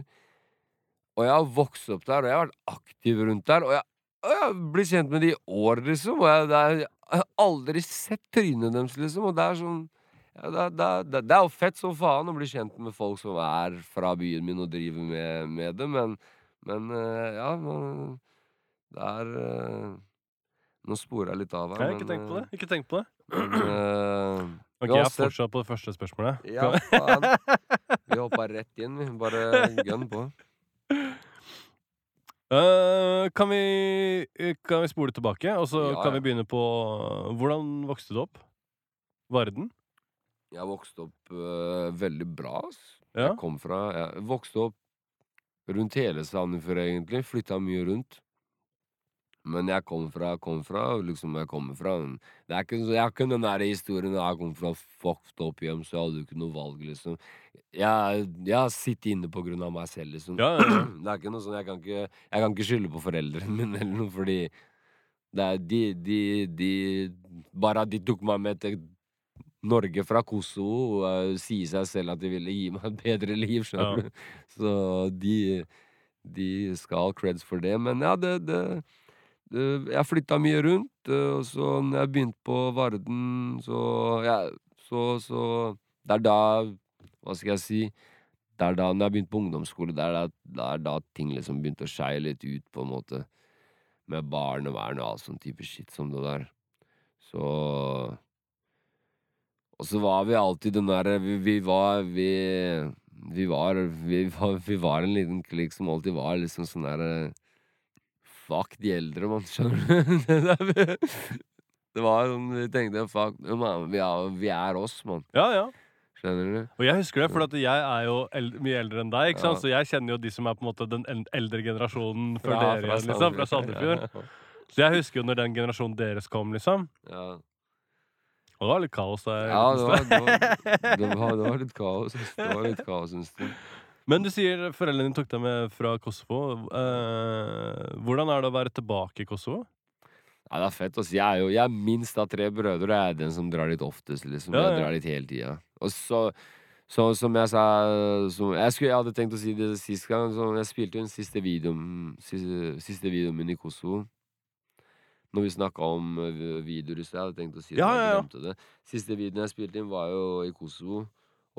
Og jeg har vokst opp der, og jeg har vært aktiv rundt der. Og jeg, har blitt kjent med de i år, liksom. Og jeg, det er, jeg har aldri sett trynet deres, liksom. Og det er sånn ja, det, det, det, det er jo fett som faen å bli kjent med folk som er fra byen min og driver med, med det, men, men eh, ja Det er eh, Nå sporer jeg litt av her, men ikke tenkt på det. Ikke tenk på det. men, eh, Ok, jeg er fortsatt på det første spørsmålet. ja, faen. Vi hoppa rett inn, vi. Bare <laughs> gønn på. Eh, kan, vi, eh, kan vi spole tilbake, og så Ja, kan vi begynne på Hvordan vokste du opp? Varden? Jeg vokste opp uh, veldig bra. Ja. Jeg kom fra Jeg vokste opp rundt hele Sandefjord, egentlig. Flytta mye rundt. Men jeg kom fra, kom fra liksom jeg kommer fra. Det er ikke, så- jeg har ikke den der historien jeg kom fra fucked up hjem, så jeg hadde jo ikke noe valg, liksom. Jeg, jeg har sittet inne på grunn av meg selv, liksom. Ja, ja. Det er ikke noe sånn, jeg kan ikke, jeg kan ikke skylde på foreldrene <laughs> mine eller noe, fordi det er de, de, de Bare at de tok meg med til Norge fra Kosovo, og sier seg selv at de ville gi meg et bedre liv, skjønner Ja. du. Så de, de skal ha creds for det. Men ja, det, det Jeg flytta mye rundt, eh, og så når jeg begynte på Varden, så ja, så, så Det er da Hva skal jeg si? Det er da når jeg begynte på ungdomsskole, det er da, det er da ting liksom begynte å skeie litt ut, på en måte. Med barnevern og all sånn type shit som det der. Så Og så var vi alltid den derre vi, vi var vi, vi var vi var Vi var en liten klikk som alltid var liksom sånn derre Fuck de eldre, mann. Skjønner du? <laughs> Det, det var sånn Vi tenkte fuck man, vi, er, vi er oss, mann. ja, ja. Skjønner du? Og jeg husker det, for jeg er jo eldre, mye eldre enn deg. ikke sant? Ja. Så jeg kjenner jo de som er på en måte den eldre generasjonen før Ja, dere igjen, liksom. Fra Sandefjord. Så jeg husker jo når den generasjonen deres kom, liksom. Ja. Og det var litt kaos der. Ja, det var, det, var, <laughs> det, var, det var litt kaos. Det var litt kaos en stund. Men du sier foreldrene dine tok deg med fra Kosovo. Eh, hvordan er det å være tilbake i Kosovo? Ja, det er fett. Altså. Jeg er jo jeg er minst av tre brødre, og jeg er den som drar litt oftest. liksom. Ja, Jeg drar litt hele tida. Og så, så som jeg sa som, jeg, skulle, jeg hadde tenkt å si det sist gang. Så jeg spilte jo den siste videoen, siste, siste videoen min i Kosovo. Når vi snakka om eh, videoer i sted, jeg hadde tenkt å si det, Ja, jeg ja, ja. glemte det. Siste videoen jeg spilte inn, var jo i Kosovo.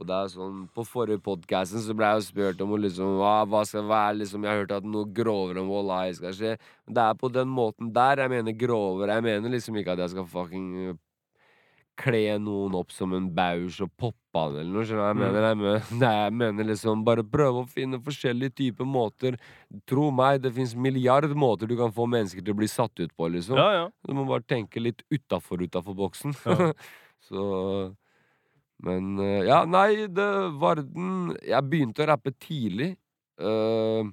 Og det er sånn, På forrige podcasten så ble jeg jo spurt om liksom, hva, hva skal være liksom, Jeg har hørt at noe grovere enn Wallahi skal skje. Men det er på den måten der jeg mener grovere. Jeg mener liksom ikke at jeg skal fucking uh, kle noen opp som en baus og poppe han eller noe. skjønner Jeg Mm. mener, jeg mener, <laughs> Nei, jeg mener liksom bare prøve å finne forskjellige typer måter. Tro meg, det fins milliard måter du kan få mennesker til å bli satt ut på. liksom Ja, ja. Du må bare tenke litt utafor utafor boksen. Ja. <laughs> Så Men eh, ja, nei, det Varden Jeg begynte å rappe tidlig. Uh,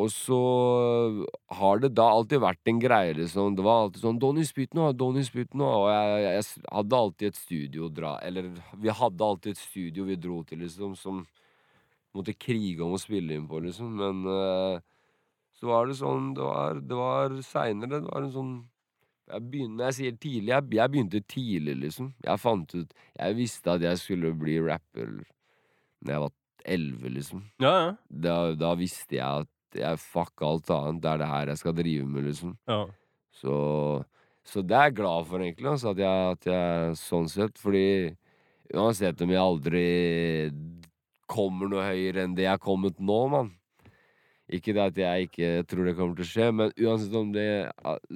og så har det da alltid vært en greie, liksom. Det var alltid sånn 'Donny, spytt nå! Donny, spytt nå!' Og jeg, jeg, jeg, hadde alltid et studio å dra Eller vi hadde alltid et studio vi dro til, liksom, som måtte krige om å spille inn på, liksom. Men uh, så var det sånn Det var, det var seinere. Det var en sånn jeg begynte, jeg sier tidlig, jeg, jeg begynte tidlig, liksom. Jeg fant ut Jeg visste at jeg skulle bli rapper Når jeg var elleve, liksom. ja, ja. Da, da visste jeg at jeg fuck alt annet. Det er det her jeg skal drive med, liksom. ja. Så, så det er jeg glad for, egentlig, altså, at, jeg, at jeg sånn sett. Fordi uansett om jeg aldri kommer noe høyere enn det jeg har kommet nå, mann. Ikke det at jeg ikke tror det kommer til å skje, men uansett om det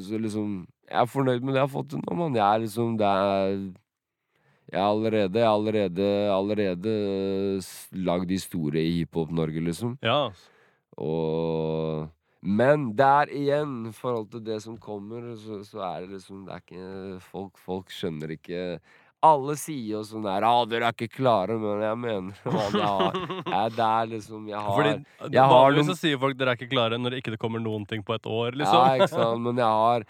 Så liksom Jeg er fornøyd med det jeg har fått til nå, mann. Jeg er liksom Det er Jeg har allerede Jeg er allerede, allerede lagd de historie i hiphop-Norge, liksom. ja. Og Men der igjen, i forhold til det som kommer, så, så er det liksom Det er ikke Folk, folk skjønner ikke Alle sier jo sånn der ah, 'Dere er ikke klare', men jeg mener hva det har. <laughs> Jeg, det er liksom Jeg har Fordi jeg har Vanligvis noen- så sier folk dere er ikke klare når det ikke kommer noen ting på et år, liksom. Ja, ikke sant. Men jeg har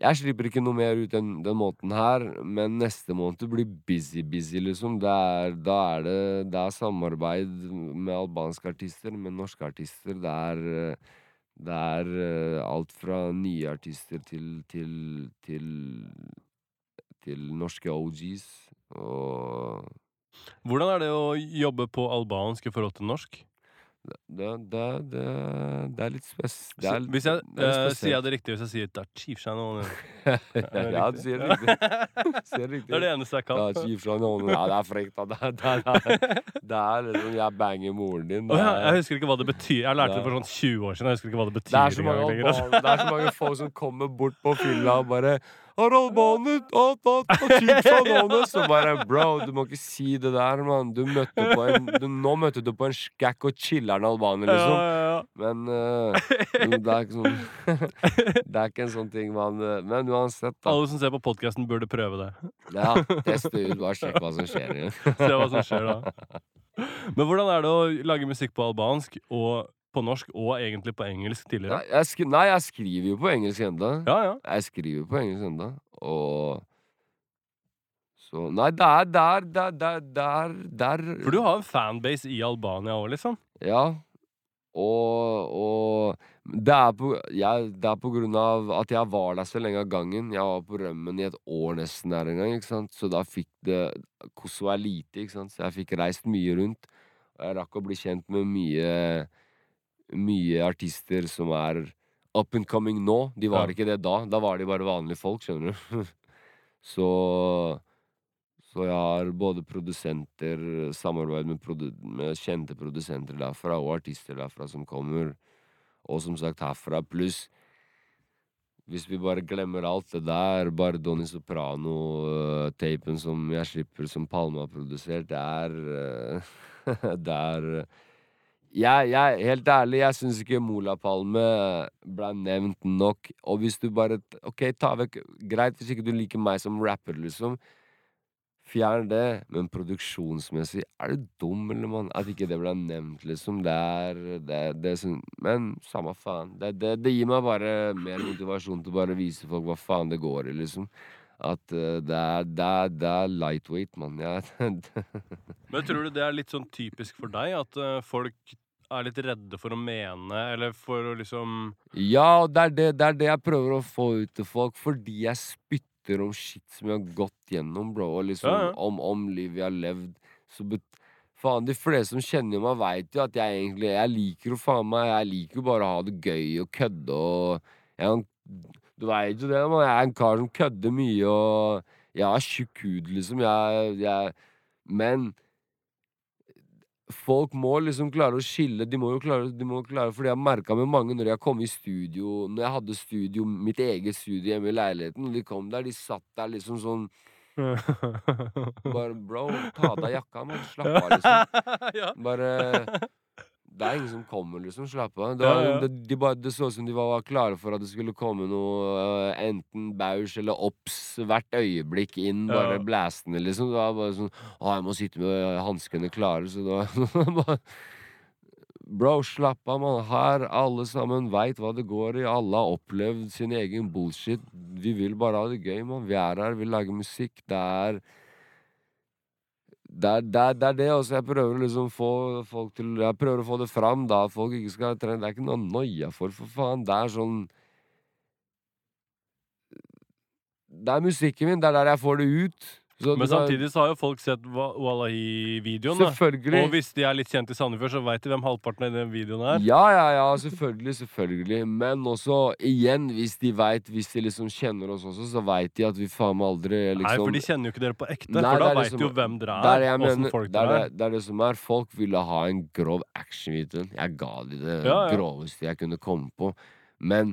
Jeg slipper ikke noe mer ut den, den måten her, men neste måned blir busy-busy, liksom. Det er, da er det, det er samarbeid med albanske artister, med norske artister. Det er, det er eh, alt fra nye artister til, til, til, til norske OGs. Og Hvordan er det å jobbe på albansk i forhold til norsk? Det, det, det, det er litt spes... Det er, hvis jeg, det er eh, sier jeg det riktig hvis jeg sier er Chief Channel? <laughs> ja, du sier det riktig. Riktig. Det er det eneste jeg kan. Noen. Ja, det er frekt. da. Det er, det er, liksom Jeg banger moren din. Det ja, jeg husker ikke hva det betyr. Jeg lærte det for sånn 20 år siden. Jeg husker ikke hva det det er så mange gang, altså. det er så mange folk som kommer bort på fylla og bare har albaner, at, at, at, Chief. Så bare Bro, du må ikke si det der, mann. Du møtte på en du, Nå møtte du på en skækk og chiller'n albaner, Ja, liksom. ja, ja. Men uh, det er ikke sånn <laughs> Det er ikke en sånn ting man eh, Men uansett, da. Alle som ser på podkasten, burde prøve det. Ja, teste ut, bare sjekk hva som skjer. <laughs> Se hva som skjer da. Men hvordan er det å lage musikk på albansk og på norsk og egentlig på engelsk tidligere? Nei, jeg, skri nei, jeg skriver jo på engelsk enda. Ja, ja. Jeg skriver på engelsk enda, og Så Nei, det er der, der, der, der, der For du har en fanbase i Albania òg, liksom? Ja. Og, og det, er på, jeg, det er på grunn av at jeg var der så lenge av gangen. Jeg var på rømmen i et år nesten der en gang, ikke sant. Så da fikk det Kosovo er lite, ikke sant. Så jeg fikk reist mye rundt. Og jeg rakk å bli kjent med mye Mye artister som er up and coming nå. De var Ja. ikke det da. Da var de bare vanlige folk, skjønner du. <laughs> så så jeg har både produsenter, samarbeid med, produ med kjente produsenter derfra, og artister derfra som kommer. Og som sagt herfra, pluss Hvis vi bare glemmer alt det der, bare Donny Soprano-tapen som jeg slipper, som Palme har produsert, det er eh, <laughs> Det er jeg, jeg, helt ærlig, jeg syns ikke Mola-Palme ble nevnt nok. Og hvis du bare OK, ta vekk Greit, hvis ikke du liker meg som rapper, liksom. Fjern det, men produksjonsmessig, er du dum, eller mann? At ikke det ble nevnt, liksom. Det er det, det Men samme faen. Det, det, det gir meg bare mer motivasjon til å bare vise folk hva faen det går i, liksom. At eh, det, er, det, er, det er lightweight, mann. Ja, <laughs> Men tror du det er litt sånn typisk for deg? At eh, folk er litt redde for å mene, eller for å liksom Ja, det er det, det er det jeg prøver å få ut til folk, fordi jeg spytter om shit som jeg har gått gjennom, bro, og liksom Ja, ja. Om, om livet jeg har levd. Så faen, de fleste som kjenner meg, veit jo at jeg egentlig Jeg liker jo faen meg Jeg liker jo bare å ha det gøy og kødde og jeg, en- Du veit jo det, man. Jeg er en kar som kødder mye, og jeg har tjukk hud, liksom. Jeg, jeg Men folk må liksom klare å skille. De må jo klare, de må klare Fordi jeg har merka med mange når jeg kom i studio Når jeg hadde studio, mitt eget studio hjemme i leiligheten, og de kom der, de satt der liksom sånn <laughs> Bare bro, ta av deg jakka, mann. Slapp av, <laughs> liksom. Bare Det er ingen som kommer, liksom. Slapp av. Det, var, Ja, ja. det, de bare, det så ut som de var, var klare for at det skulle komme noe uh, enten Bausch eller Obs hvert øyeblikk inn, bare Ja. blæsende, liksom. Det var bare sånn Å, jeg må sitte med hanskene klare, så da <laughs> bare Bro, slapp av, mann. Her, alle sammen veit hva det går i. Alle har opplevd sin egen bullshit. Vi vil bare ha det gøy, mann. Vi er her, vi lager musikk. Det er det er, det, er, det er det også jeg prøver liksom få folk til Jeg prøver å få det fram, da. Folk ikke skal trene. Det er ikke noe noia for, for faen. Det er sånn Det er musikken min. Det er der jeg får det ut. Så Men samtidig så har jo folk sett Wallahi-videoen. Selvfølgelig. Og hvis de er litt kjent i Sandefjord, så veit de hvem halvparten av den videoen er. Ja, ja, ja, selvfølgelig, selvfølgelig. Men også, igjen, hvis de vet, hvis de liksom kjenner oss også, så veit de at vi faen meg aldri liksom Nei, for de kjenner jo ikke dere på ekte, Nei, for da veit de jo hvem dere er. er, Åssen mener, folk er dere det, er. det er det som er. Folk ville ha en grov action-video. Jeg ga de det Ja, ja. groveste jeg kunne komme på. Men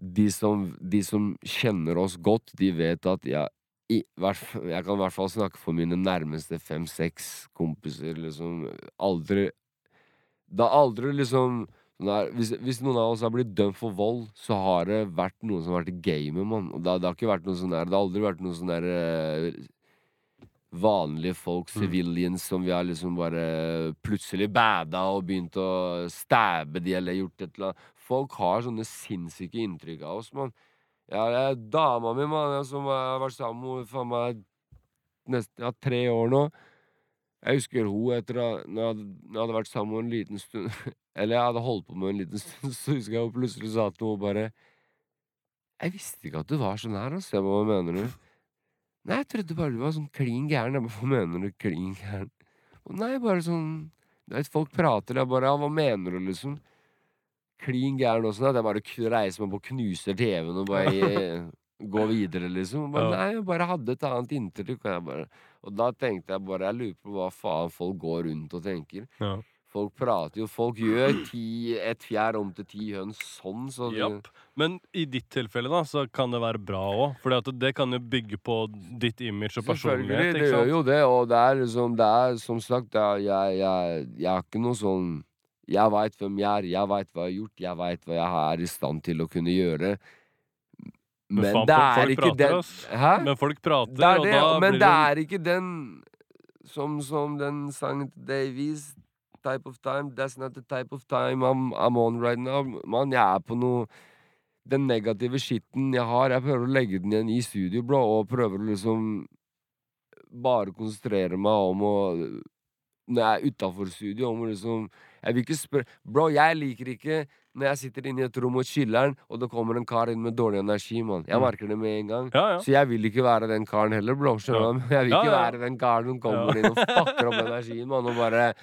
de som, de som kjenner oss godt, de vet at jeg i, jeg kan i hvert fall snakke for mine nærmeste fem-seks kompiser. Liksom aldri Det har aldri liksom der, hvis, hvis noen av oss har blitt dømt for vold, så har det vært noen som har vært i gamet, mann. Det, har- det har ikke vært noe sånn der Det har aldri vært noe sånn der uh, vanlige folk, Mm. civilians, som vi har liksom bare plutselig bada og begynt å stabbe de eller gjort et eller annet. Folk har sånne sinnssyke inntrykk av oss, mann. Ja, det er dama mi, mann, som jeg har vært sammen med faen meg nesten ja, tre år nå. Jeg husker hun etter at når jeg hadde, når jeg hadde vært sammen med henne en liten stund <laughs> Eller jeg hadde holdt på med henne en liten stund, <laughs> så husker jeg hun plutselig sa til meg bare Jeg visste ikke at du var sånn her, altså. Hva mener du? Nei, jeg trodde bare du var sånn klin gæren. Hva mener du, klin gæren? Nei, bare sånn Du vet, folk prater, jeg bare Ja, hva mener du, liksom? Klin gæren og sånn. At jeg bare reiser meg på og knuser TV-en og bare <laughs> gå går videre, liksom. Og Bare, Ja. Nei, jeg bare hadde et annet inntrykk. Og, jeg bare, og da tenkte jeg bare Jeg lurer på hva faen folk går rundt og tenker. Ja. Folk prater jo Folk gjør ti, et fjær om til ti høns sånn, så Japp. Men i ditt tilfelle da, så kan det være bra òg. For det kan jo bygge på ditt image og personlighet. Selvfølgelig, det gjør jo det, og det er liksom Det er som sagt, er, jeg, jeg, jeg er ikke noe sånn Jeg veit hvem jeg er, jeg veit hva jeg har gjort, jeg veit hva jeg er i stand til å kunne gjøre. Men Men faen, det er ikke prater, den. Hæ? Men folk prater, Det det, og da men blir det det er ikke den som, som den sangen til Davies type of time. That's not the type of time I'm, I'm on right now. Man, jeg er på noe Den negative skitten jeg har, jeg prøver å legge den igjen i studio, bro, og prøver å liksom bare konsentrere meg om å Når jeg er utafor studio, om å liksom Jeg vil ikke spørre Bro, jeg liker ikke når jeg sitter inne i et rom og chiller'n, og det kommer en kar inn med dårlig energi, mann. Jeg Mm. merker det med en gang. Ja, ja. Så jeg vil ikke være den karen heller, bro. Skjønner du? Jeg vil ikke ja. være den karen som kommer inn og fucker opp energien, mann. Og bare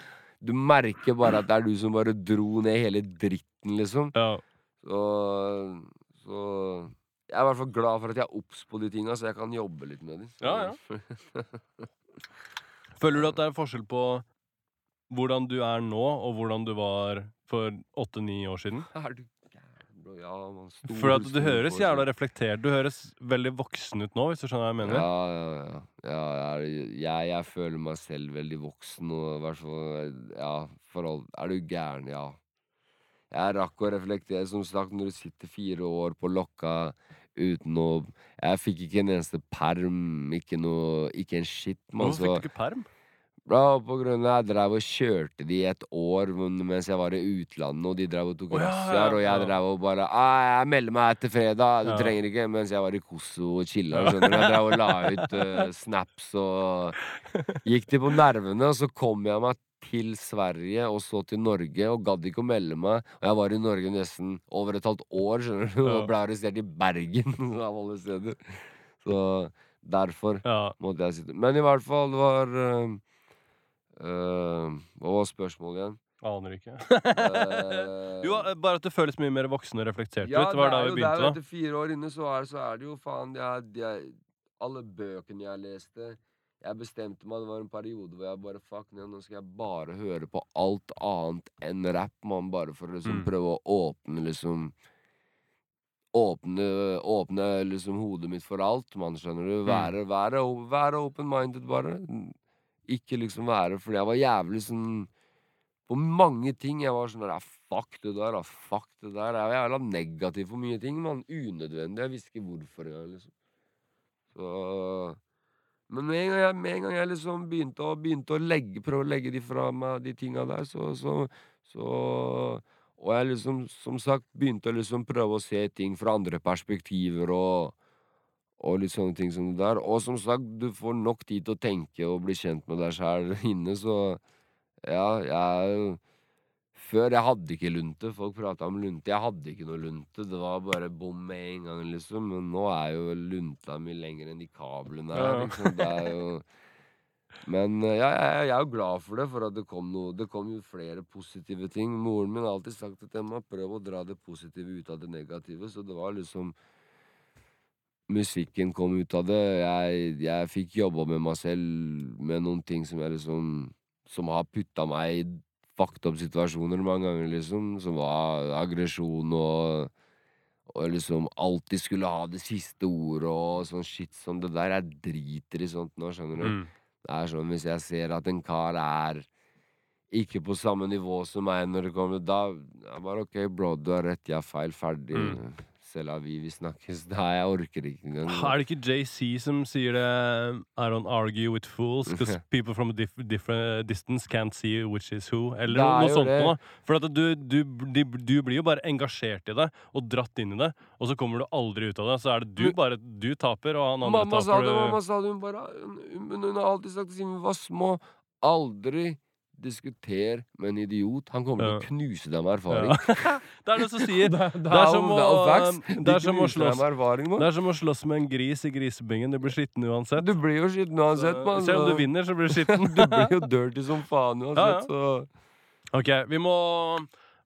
Du merker bare at det er du som bare dro ned hele dritten, liksom. ja. Så Så jeg er i hvert fall glad for at jeg er obs på de tinga, så jeg kan jobbe litt med dem. Ja, <laughs> Føler du at det er forskjell på hvordan du er nå, og hvordan du var for åtte-ni år siden? <laughs> Er du gæren, bro? Ja, man. Stor, For at du høres jævla reflektert Du høres veldig voksen ut nå, hvis du skjønner hva jeg mener. Ja, ja, ja. ja jeg, er- jeg, jeg føler meg selv veldig voksen, og i hvert fall Ja, forhold Er du gæren? Ja. Jeg rakk å reflektere, som sagt, når du sitter fire år på lokka uten å Jeg fikk ikke en eneste perm, ikke noe Ikke en shit, mann. Hvorfor fikk du ikke perm? Bra, på grunn av jeg drev og kjørte de et år mens jeg var i utlandet, og de drev og tok oh, ja, ja, ja, og jeg ja. drev og bare ah, 'Jeg melder meg etter fredag.' Du Ja. trenger ikke. Mens jeg var i Kosovo og chilla. Jeg drev og la <laughs> ut uh, snaps og Gikk de på nervene, og så kom jeg meg til Sverige og så til Norge og gadd ikke å melde meg. Og jeg var i Norge nesten over et halvt år, skjønner du, og ble arrestert i Bergen <laughs> av alle steder. Så derfor Ja. måtte jeg sitte Men i hvert fall, det var eh, eh, Hva var spørsmålet igjen? Aner ikke. uh, <laughs> Jo, eh, bare at det føles mye mer voksen og reflektert ja, ut. Det var da vi begynte, jo da. Etter fire år inne så er, så er det jo faen det er, det er, Alle bøkene jeg leste Jeg bestemte meg, det var en periode hvor jeg bare Fuck, nå nå skal jeg bare høre på alt annet enn rap, mann, Bare for å liksom Mm. prøve å åpne liksom Åpne, åpne liksom hodet mitt for alt, mann, skjønner du. Mm. Være, være, være open-minded, bare. Ikke liksom være Fordi jeg var jævlig sånn På mange ting. Jeg var sånn der, Fuck det der, da. Fuck det der. Jeg var jævla negativ for mye ting, mann. Unødvendig. Jeg visste ikke hvorfor engang, liksom. Så Men med en gang jeg, en gang jeg liksom begynte å, begynte å legge, prøve å legge de fra meg, de tinga der, så, så, så Og jeg liksom, som sagt, begynte å liksom prøve å se ting fra andre perspektiver og og litt sånne ting som det der. Og som sagt, du får nok tid til å tenke og bli kjent med deg sjæl <laughs> inne, så ja, jeg Før jeg hadde ikke lunte. Folk prata om lunte. Jeg hadde ikke noe lunte. Det var bare bom med en gang, liksom. Men nå er jo lunta mye lenger enn de kablene her. Liksom. Det er jo Men eh, ja, jeg, jeg er jo glad for det, for at det kom noe Det kom jo flere positive ting. Moren min har alltid sagt at jeg må prøve å dra det positive ut av det negative. Så det var liksom Musikken kom ut av det. Jeg, jeg fikk jobba med meg selv med noen ting som jeg liksom Som har putta meg i fucked up situasjoner mange ganger, liksom. Som var aggresjon og og liksom alltid skulle ha det siste ordet og sånn shit som det der. Jeg driter i sånt nå, skjønner du. Mm. Det er sånn hvis jeg ser at en kar er ikke på samme nivå som meg når det kommer Da er bare OK, bro, du har rett, jeg har feil, ferdig. Mm. C'est la vie, vi snakkes. <laughs> Nei, jeg orker ikke engang. Er det ikke JC som sier det I don't argue with fools because <laughs> people from a diff different distance can't see which is who? Eller noe, sånt noe. For du, du, de, du blir jo bare engasjert i det og dratt inn i det, og så kommer du aldri ut av det. Så er det du bare Du taper, og han andre Mamma sa taper. det, mamma sa det. Hun bare hun, hun har alltid sagt det siden vi var små. Aldri diskuter med en idiot. Han kommer Ja. til å knuse deg med erfaring. Ja. <laughs> det er det som sier <laughs> det, det er som å- det er som å slåss. med Det er som å slåss med en gris i grisebingen. Du blir skitten uansett. Du blir jo skitten uansett, mann. Selv om du vinner, så blir du skitten. <laughs> du blir jo dirty som faen Ja, ja. uansett, så Ok, vi må,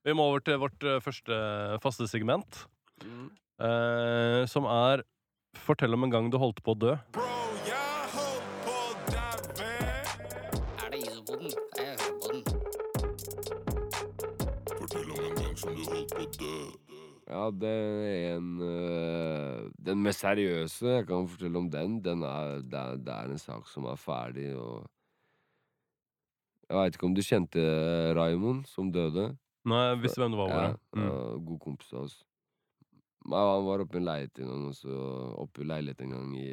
vi må over til vårt eh, første faste segment. Mm. eh, som er Fortell om en gang du holdt på å dø. Bro, Ja, det er en øh, Den mest seriøse, jeg kan fortelle om den, den er, det, er, det er en sak som er ferdig, og Jeg veit ikke om du kjente Raymond, som døde? Nei, jeg visste hvem det var. Ja, Mm. ja, god kompis av oss. Nei, Han var oppe i en leilighet en gang, og så oppe i leilighet en gang i,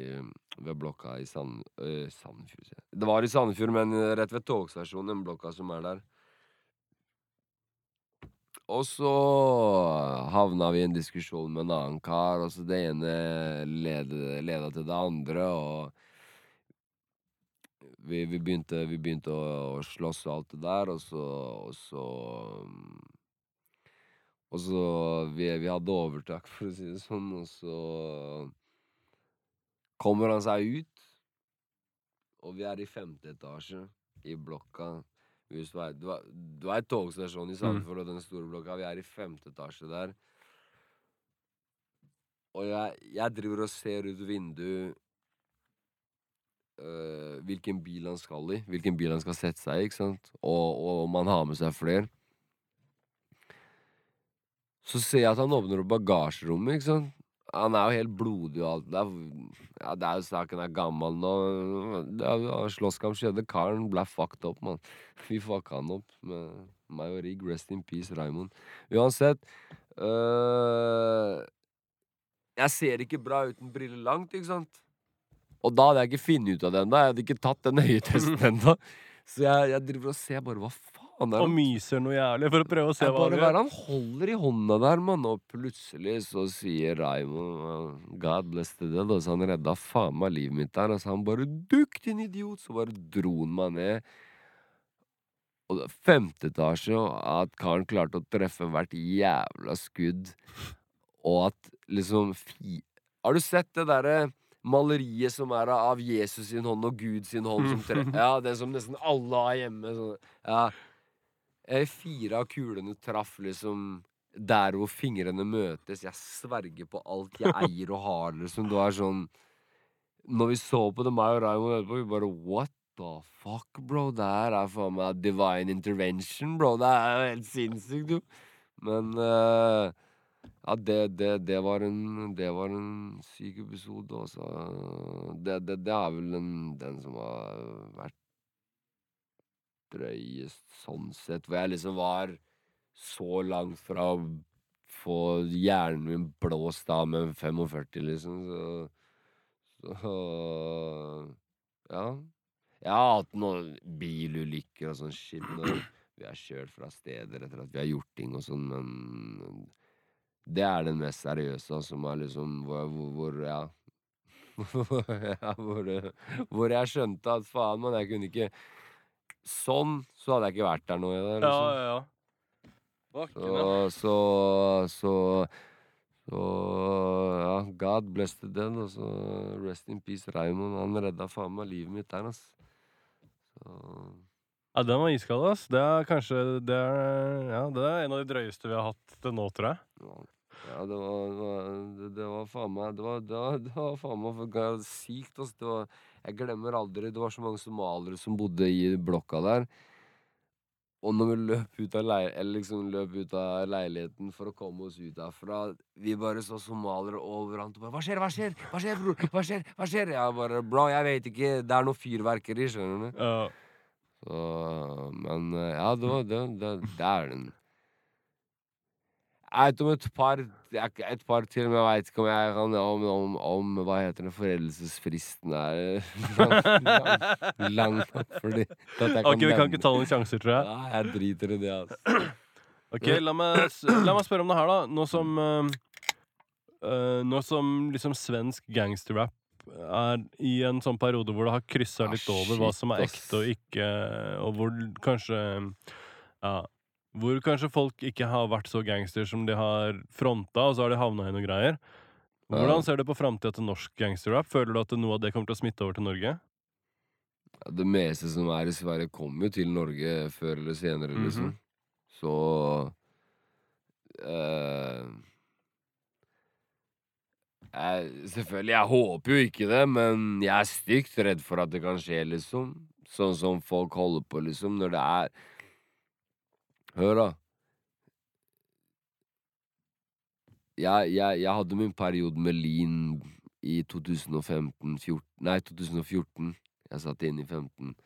ved blokka i Sand, øh, Sandefjord. Det var i Sandefjord, men rett ved togstasjonen, den blokka som er der. Og så havna vi i en diskusjon med en annen kar, og så det ene leda, til det andre, og vi, vi, begynte, vi begynte å, å slåss og alt det der, og så Og så, og så vi, vi hadde overtak, for å si det sånn, og så kommer han seg ut, og vi er i femte etasje i blokka. Hvis du er, du er, du er togstasjonen i Sandefjord og den store blokka. Vi er i femte etasje der. Og jeg, jeg driver og ser ut vinduet øh, hvilken bil han skal i. Hvilken bil han skal sette seg i, ikke sant? Og, og om han har med seg flere. Så ser jeg at han åpner opp bagasjerommet, ikke sant? Han er jo helt blodig og alt. Det er, ja, det er jo saken er gammel nå. Slåsskamp skjedde. Karen ble fucked up, mann. <laughs> Vi fucka han opp med meg og Rigg. Rest in peace, Raymond. Uansett øh, Jeg ser ikke bra uten briller langt, ikke sant? Og da hadde jeg ikke funnet ut av det ennå. Jeg hadde ikke tatt den <laughs> øyetesten ennå. Så jeg, jeg driver og ser bare hva Og myser noe jævlig for å prøve å se hva han gjør. han holder i hånda der, mann? Og plutselig så sier Raymond God bless the dead. Og så han redda faen meg livet mitt der. Og så han bare Dukk, din idiot! Så bare dro han meg ned. Og femte etasje, og at karen klarte å treffe hvert jævla skudd. Og at liksom fi... Har du sett det derre maleriet som er av Jesus sin hånd og Gud sin hånd som tre... <laughs> Ja, det som nesten alle har hjemme. Sånn. Ja. Fire av kulene traff liksom der hvor fingrene møtes. Jeg sverger på alt jeg <laughs> eier og har, liksom. Det var sånn Når vi så på det, meg og Raymond etterpå, vi bare What the fuck, bro? Det her er faen meg divine intervention, bro. Det er jo helt sinnssykt, jo. Men uh, ja, det, det, det, var en, det var en syk episode, altså. Det, det, det er vel den, den som har vært drøyest sånn sett. Hvor jeg liksom var så langt fra å få hjernen min blåst av med en 45, liksom. Så, så Ja. Jeg har hatt noen bilulykker og sånn shit når vi har kjørt fra steder etter at vi har gjort ting og sånn, men det er den mest seriøse, som er liksom hvor, hvor, <laughs> hvor ja hvor, hvor jeg skjønte at faen, man, jeg kunne ikke Sånn, så hadde jeg ikke vært der nå. Jeg, Ja, liksom. ja, ja. Så, så, så, så Ja, God bless the dead. Og så rest in peace, Raymond. Han redda faen meg livet mitt der, ass. Så, Ja, den var iskald, ass. Det er kanskje det er, ja, det er en av de drøyeste vi har hatt til nå, tror jeg. ja, ja, det var, det var, det, det var faen meg Det var, det var, det var faen meg for sykt, ass. Det var, jeg glemmer aldri Det var så mange somaliere som bodde i blokka der. Og når vi løp ut av, lei eller liksom løp ut av leiligheten for å komme oss ut derfra Vi bare så somaliere overalt. Og bare, 'Hva skjer? Hva skjer? Hva skjer, bror? Hva skjer?' hva skjer? Jeg bare 'Bro, jeg vet ikke. Det er noe fyrverkeri', skjønner du. Ja. Så, men eh, ja, det var det. Det, det er den. Jeg vet om et par Et par til, men jeg veit ikke om jeg kan om, om, om hva heter det, foreldelsesfristen er <laughs> lang, nok fordi Ok, vi kan ikke ta noen sjanser, tror jeg. Nei, jeg driter i det, altså. <clears throat> Ok, la meg, la meg spørre om det her, da. Nå som eh, eh, Nå som liksom svensk gangsterrap er i en sånn periode hvor det har kryssa Ah, litt over hva som er ekte og ikke, og hvor kanskje Ja. Hvor kanskje folk ikke har vært så gangster som de har fronta, og så har de havna i noen greier. Hvordan ser du på framtida til norsk gangsterrap? Føler du at noe av det kommer til å smitte over til Norge? Ja, Det meste som er i Sverige, kommer jo til Norge før eller senere, liksom. Så eh, jeg, Selvfølgelig, jeg håper jo ikke det, men jeg er stygt redd for at det kan skje, liksom. Sånn som folk holder på, liksom, når det er Hør, da. Jeg, jeg, jeg hadde min periode med lean i 2015 14, Nei, 2014. Jeg satt inne i 15.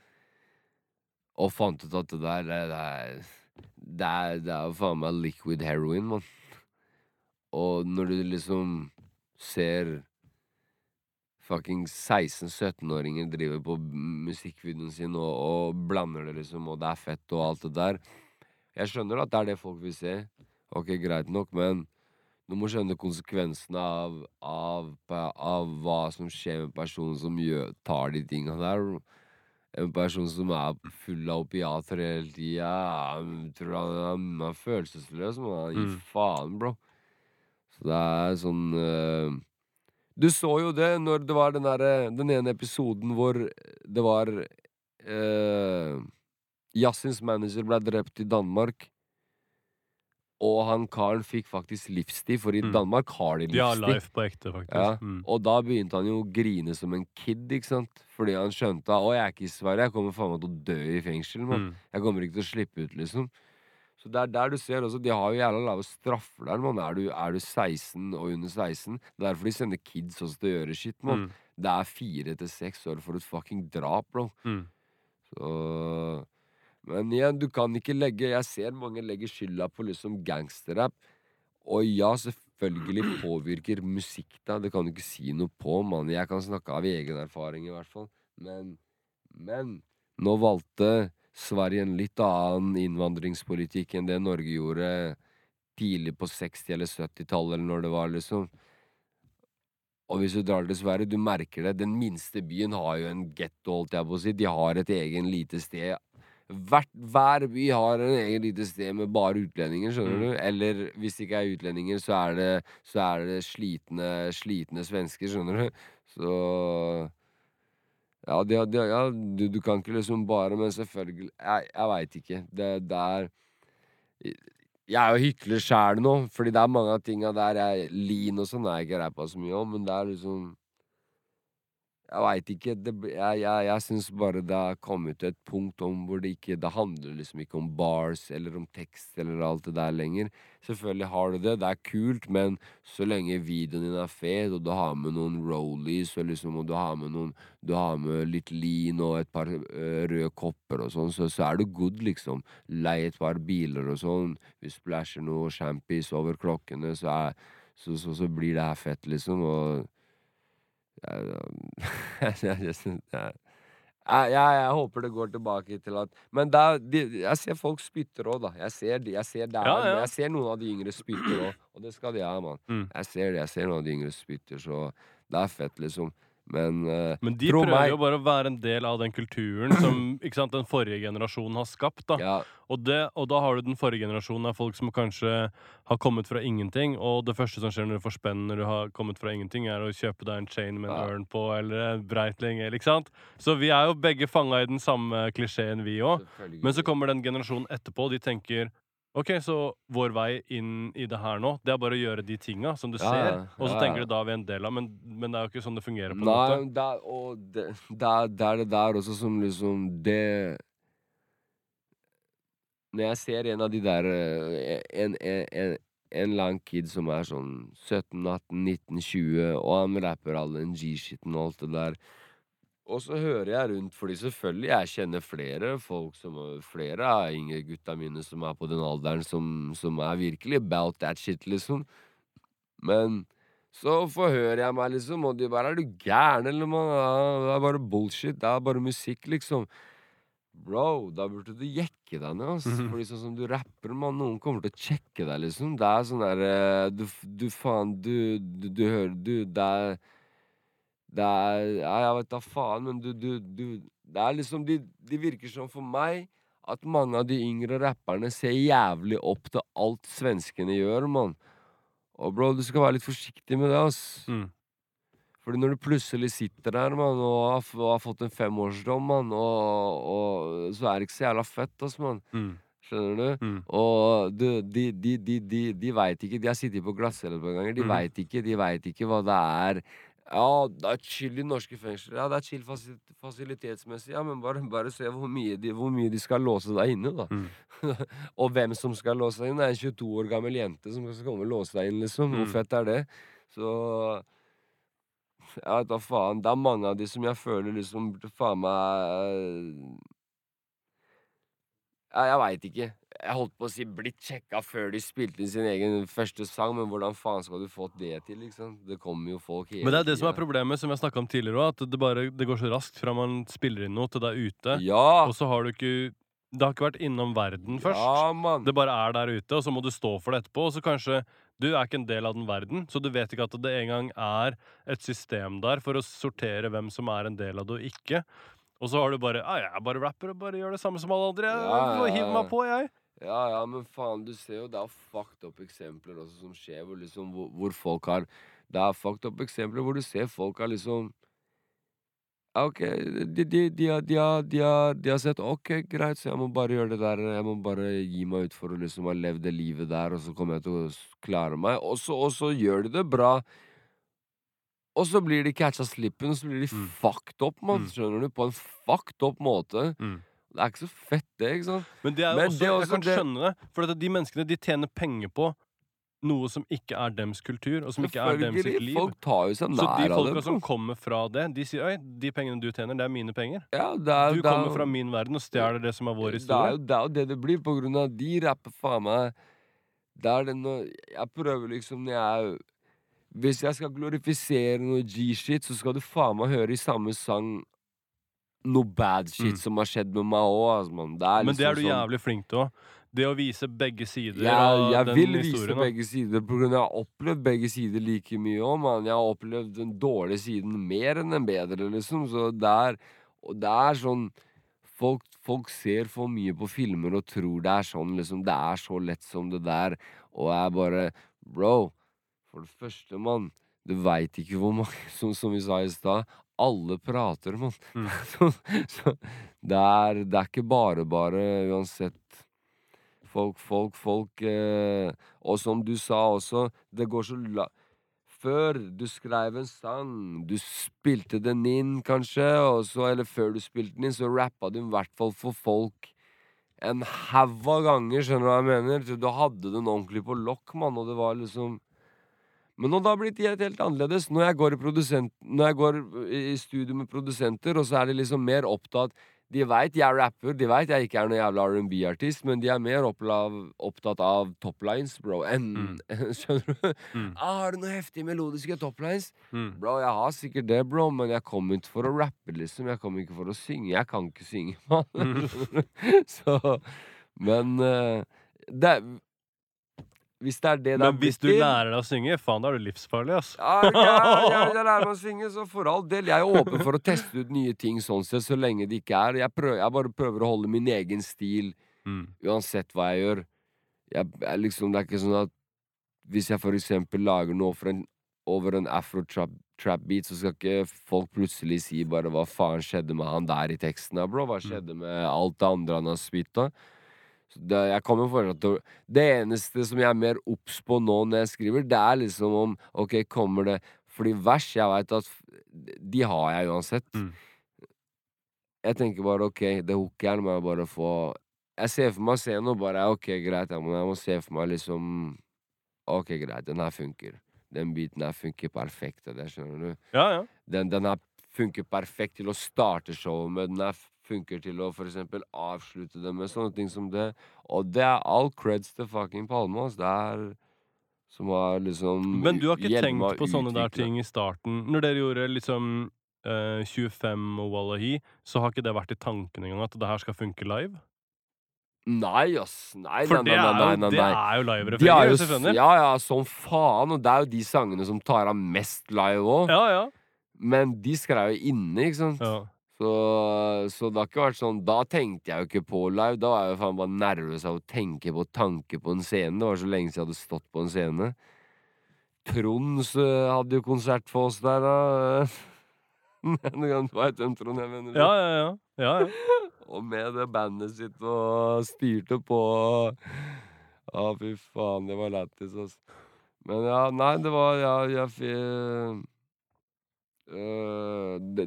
Og fant ut at det der Det, det Det er, det er faen meg liquid heroin, mann. Og når du liksom ser fucking 16-17-åringer driver på musikkvideoen sin og, og blander det, liksom, og det er fett og alt det der Jeg skjønner at det er det folk vil se, Ok, greit nok, men du må skjønne konsekvensene av, av, av hva som skjer med personen som gjør, tar de tinga der. En person som er full av opiater hele tida, tror han, han er følelsesløs, men han gir Mm. faen, bro. Så det er sånn uh, Du så jo det når det var den, der, den ene episoden hvor det var uh, Yassins manager ble drept i Danmark. Og han karen fikk faktisk livstid, for i Mm. Danmark har de Ja, livstid. life på ekte, faktisk. Ja, Mm. Og da begynte han jo å grine som en kid, ikke sant? Fordi han skjønte at 'Å, jeg er ikke i Sverige, jeg kommer faen meg til å dø i fengsel', mann. Mm. Jeg kommer ikke til å slippe ut, liksom. Så det er der du ser også, de har jo jævla lave straffer der, mann. Er, du- er du 16 og under 16? Det er derfor de sender kids også til å gjøre shit, mann. Mm. Det er fire til seks år for et fucking drap, bro. Mm. Så Men igjen, du kan ikke legge Jeg ser mange legger skylda på liksom gangsterrap. Og ja, selvfølgelig påvirker musikk deg. Det kan du ikke si noe på, mann. Jeg kan snakke av egen erfaring, i hvert fall. Men Men nå valgte Sverige en litt annen innvandringspolitikk enn det Norge gjorde tidlig på 60- eller 70-tallet, eller når det var, liksom. Og hvis du drar til Sverige, du merker det. Den minste byen har jo en getto, holdt jeg på å si. De har et egen lite sted. Hvert, hver by har en egen lite sted med bare utlendinger, skjønner Mm. du? Eller hvis det ikke er utlendinger, så er det, så er det slitne, slitne svensker, skjønner du? Så Ja, de, de, ja du, du kan ikke liksom bare Men selvfølgelig Jeg, jeg veit ikke. Det, det er Jeg er jo hykler sjæl nå, fordi det er mange av tinga der jeg Lean og sånn er jeg ikke rappa så mye om, men det er liksom Jeg veit ikke. Det, jeg jeg, jeg syns bare det har kommet til et punkt om hvor det ikke Det handler liksom ikke om bars eller om tekst eller alt det der lenger. Selvfølgelig har du det, det er kult, men så lenge videoen din er fet, og du har med noen rollies, og liksom, og du har med noen Du har med litt lean og et par øh, røde kopper og sånn, så, så er du good, liksom. Lei et par biler og sånn. Vi splæsjer noe champis over klokkene, så, er, så, så blir det her fett, liksom. Og <laughs> jeg, jeg, jeg, håper det går tilbake til at Men det er, de, jeg ser folk spytter òg, da. Jeg ser, de- jeg, ser det er, Ja, ja. jeg ser noen av de yngre spytter òg, og det skal de ha, mann. Mm. Jeg ser det, jeg ser noen av de yngre spytter, så det er fett, liksom. Men, uh, Men de prøver meg- jo bare å være en del av den kulturen <clears throat> som sant, den forrige generasjonen har skapt. da. ja, Og, det, og da har du den forrige generasjonen av folk som kanskje har kommet fra ingenting, og det første som skjer når du får spenn når du har kommet fra ingenting, er å kjøpe deg en chain med en Ja. ørn på, eller en breitling, eller ikke sant? Så vi er jo begge fanga i den samme klisjeen, vi òg. Men så kommer den generasjonen etterpå, og de tenker OK, så vår vei inn i det her nå, det er bare å gjøre de tinga som du Ja, ser, og så ja, tenker du da er vi en del av, men, men det er jo ikke sånn det fungerer. på en måte. det er, og det, det, er, det er det der også som liksom Det Når jeg ser en av de der eh, En, en, en, en lang kid som er sånn 17, 18, 19, 20, og han rapper all den G-shiten og alt det der. Og så hører jeg rundt, fordi selvfølgelig jeg kjenner flere folk som Flere av yngre gutta mine som er på den alderen som, som er virkelig about that shit, liksom. Men så forhører jeg meg, liksom, og de bare 'Er du gæren, eller, mann? Det er bare bullshit. Det er bare musikk, liksom'. Bro, da burde du jekke deg ned, ass. Mhm. <laughs> Fordi sånn som du rapper, mann, noen kommer til å sjekke deg, liksom. Det er sånn derre du, du faen, du, du, du hører Du, det er Det er Ja, jeg vet da faen, men du, du, du Det er liksom de, de virker som for meg at mange av de yngre rapperne ser jævlig opp til alt svenskene gjør, mann. Og bro, du skal være litt forsiktig med det, ass. Mm. Fordi når du plutselig sitter der, mann, og har, og har fått en femårsdom, mann, og, og så er det ikke så jævla fett, ass, mann. Mm. Skjønner du? Mm. Og du, de, de, de, de, de veit ikke De har sittet på glattcelle et par ganger. De mm. veit ikke, de vet ikke hva det er. Ja, det er chill i norske fengsler. Ja, det er chill fasi- fasilitetsmessig. Ja, men bare, bare se hvor mye, de, hvor mye de skal låse deg inne, da. Mm. <laughs> og hvem som skal låse deg inn. Det er en 22 år gammel jente som skal komme og låse deg inn, liksom. Hvor Mm. fett er det? Så Ja, da faen. Det er mange av de som jeg føler liksom burde faen meg ja, jeg veit ikke. Jeg holdt på å si blitt sjekka før de spilte inn sin egen første sang, men hvordan faen skal du få det til, liksom? Det kommer jo folk hele Men det er det som er problemet, som jeg snakka om tidligere òg, at det, bare, det går så raskt fra man spiller inn noe til det er ute. Ja! Og så har du ikke Det har ikke vært innom verden først. Ja, man. Det bare er der ute, og så må du stå for det etterpå. Og så kanskje du er ikke en del av den verden, så du vet ikke at det engang er et system der for å sortere hvem som er en del av det og ikke. Og så har du bare ah, 'Jeg er bare rapper og bare gjør det samme som alle andre.' Jeg Ja, ja, ja. hiver meg på, jeg. Ja, ja, men faen, du ser jo det er fucked up eksempler også som skjer, hvor liksom hvor, hvor folk har Det er fucked up eksempler hvor du ser folk har liksom ja, OK, de, de, de, har- de, har, de, har, de har sett OK, greit, så jeg må bare gjøre det der. Jeg må bare gi meg ut for å liksom ha levd det livet der, og så kommer jeg til å klare meg. Og så, og så gjør de det bra. Og så blir de catcha slippen, og så blir de Mm. fucked up, man. Mm. Skjønner du? På en fucked up måte. Mm. Det er ikke så fett, det, ikke sant? Men det er jo Men også, det er jeg kan det- skjønne det. For de menneskene de tjener penger på noe som ikke er dems kultur, og som ikke er dems sitt liv. Folk tar jo seg Så de av folka som kommer fra det, de sier 'oi, de pengene du tjener, det er mine penger'. Ja, det er, Du det er, kommer fra min verden og stjeler det som er vår Det historie. det er jo det det blir, på grunn av de rapper faen meg Det er det når Jeg prøver liksom når jeg Hvis jeg skal glorifisere noe G-shit, så skal du faen meg høre i samme sang noe bad shit Mm. som har skjedd med meg òg, altså, mann. Det er Men det liksom er du sånn- jævlig flink til òg. Det å vise begge sider av jeg den vil vise historien. da. begge sider, av jeg har opplevd begge sider like mye òg, mann. Jeg har opplevd den dårlige siden mer enn den bedre, liksom. Så det er det er sånn Folk, folk ser for mye på filmer og tror det er sånn, liksom. Det er så lett som det der. Og jeg bare Bro, for det første, mann. Du veit ikke hvor mange <laughs> Som, som vi sa i stad. Alle prater, mann. Mm. <laughs> så, så det, er, det er ikke bare bare, uansett. Folk, folk, folk eh, Og som du sa også, det går så la... Før du skrev en sang, du spilte den inn kanskje, så, eller før du spilte den inn, så rappa du i hvert fall for folk en haug av ganger, skjønner du hva jeg mener? Så Du hadde den ordentlig på lokk, mann, og det var liksom Men nå det har blitt helt, helt annerledes. Når jeg går i Når jeg går i i studio med produsenter, og så er de liksom mer opptatt De veit jeg er rapper, de veit jeg ikke er noen jævla R&B-artist, men de er mer opptatt av toplines, bro, enn <laughs> Skjønner du? Mm. Ah, har du noen heftige melodiske toplines? Mm. Bro, jeg har sikkert det, bro, men jeg kom ikke for å rappe, liksom. Jeg kom ikke for å synge. Jeg kan ikke synge, mann. <laughs> Så Men uh, det Hvis det er det det Men hvis blitt du til lærer deg å synge, faen, da er du livsfarlig, ass. ja, jeg, jeg, jeg, jeg lærer meg å synge, så for all del. Jeg er åpen for å teste ut nye ting sånn sett, så lenge det ikke er. Jeg, prøver, jeg bare prøver å holde min egen stil Mm. uansett hva jeg gjør. Jeg, jeg liksom, det er ikke sånn at hvis jeg for eksempel lager noe for en, over en afro-trap-beat, så skal ikke folk plutselig si bare 'hva faen skjedde med han der i teksten', her, bro? Hva skjedde med alt det andre han har spytta? Det, jeg kommer fortsatt til Det eneste som jeg er mer obs på nå når jeg skriver, det er liksom om OK, kommer det Fordi vers, jeg veit at De har jeg uansett. Mm. Jeg tenker bare OK, det hooket her må jeg bare få Jeg ser for meg scenen og bare OK, greit, jeg må, jeg må se for meg liksom OK, greit, den her funker. Den biten her funker perfekt, det skjønner du. Ja, ja. Den, den her funker perfekt til å starte showet med. Den her funker til å eksempel avslutte det med. Sånne ting som det. Og det er all creds til fucking Palme. Det er som har liksom Men du har ikke tenkt på sånne der ting i starten? Når dere gjorde liksom eh, 25 og Wallahi, så har ikke det vært i tanken engang at det her skal funke live? Nei, ass. Nei, For nei, nei, nei, jo, nei, det er jo er du skjønner. ja, ja, som faen. Og det er jo de sangene som tar av mest live òg. Ja, ja. Men de skrev jo inne, ikke sant? ja. Så, så det har ikke vært sånn Da tenkte jeg jo ikke på live. Da var jeg jo faen bare nervøs av å tenke på tanke på en scene. Det var så lenge siden jeg hadde stått på en scene. Trond eh, hadde jo konsert for oss der, da. <laughs> Du veit hvem Trond jeg mener? Ja, ja, ja. ja, ja. <laughs> Og med det bandet sitt og styrte på Ja, fy faen, det var lættis, altså. Men ja, nei, det var Ja, jeg jeg øh, det,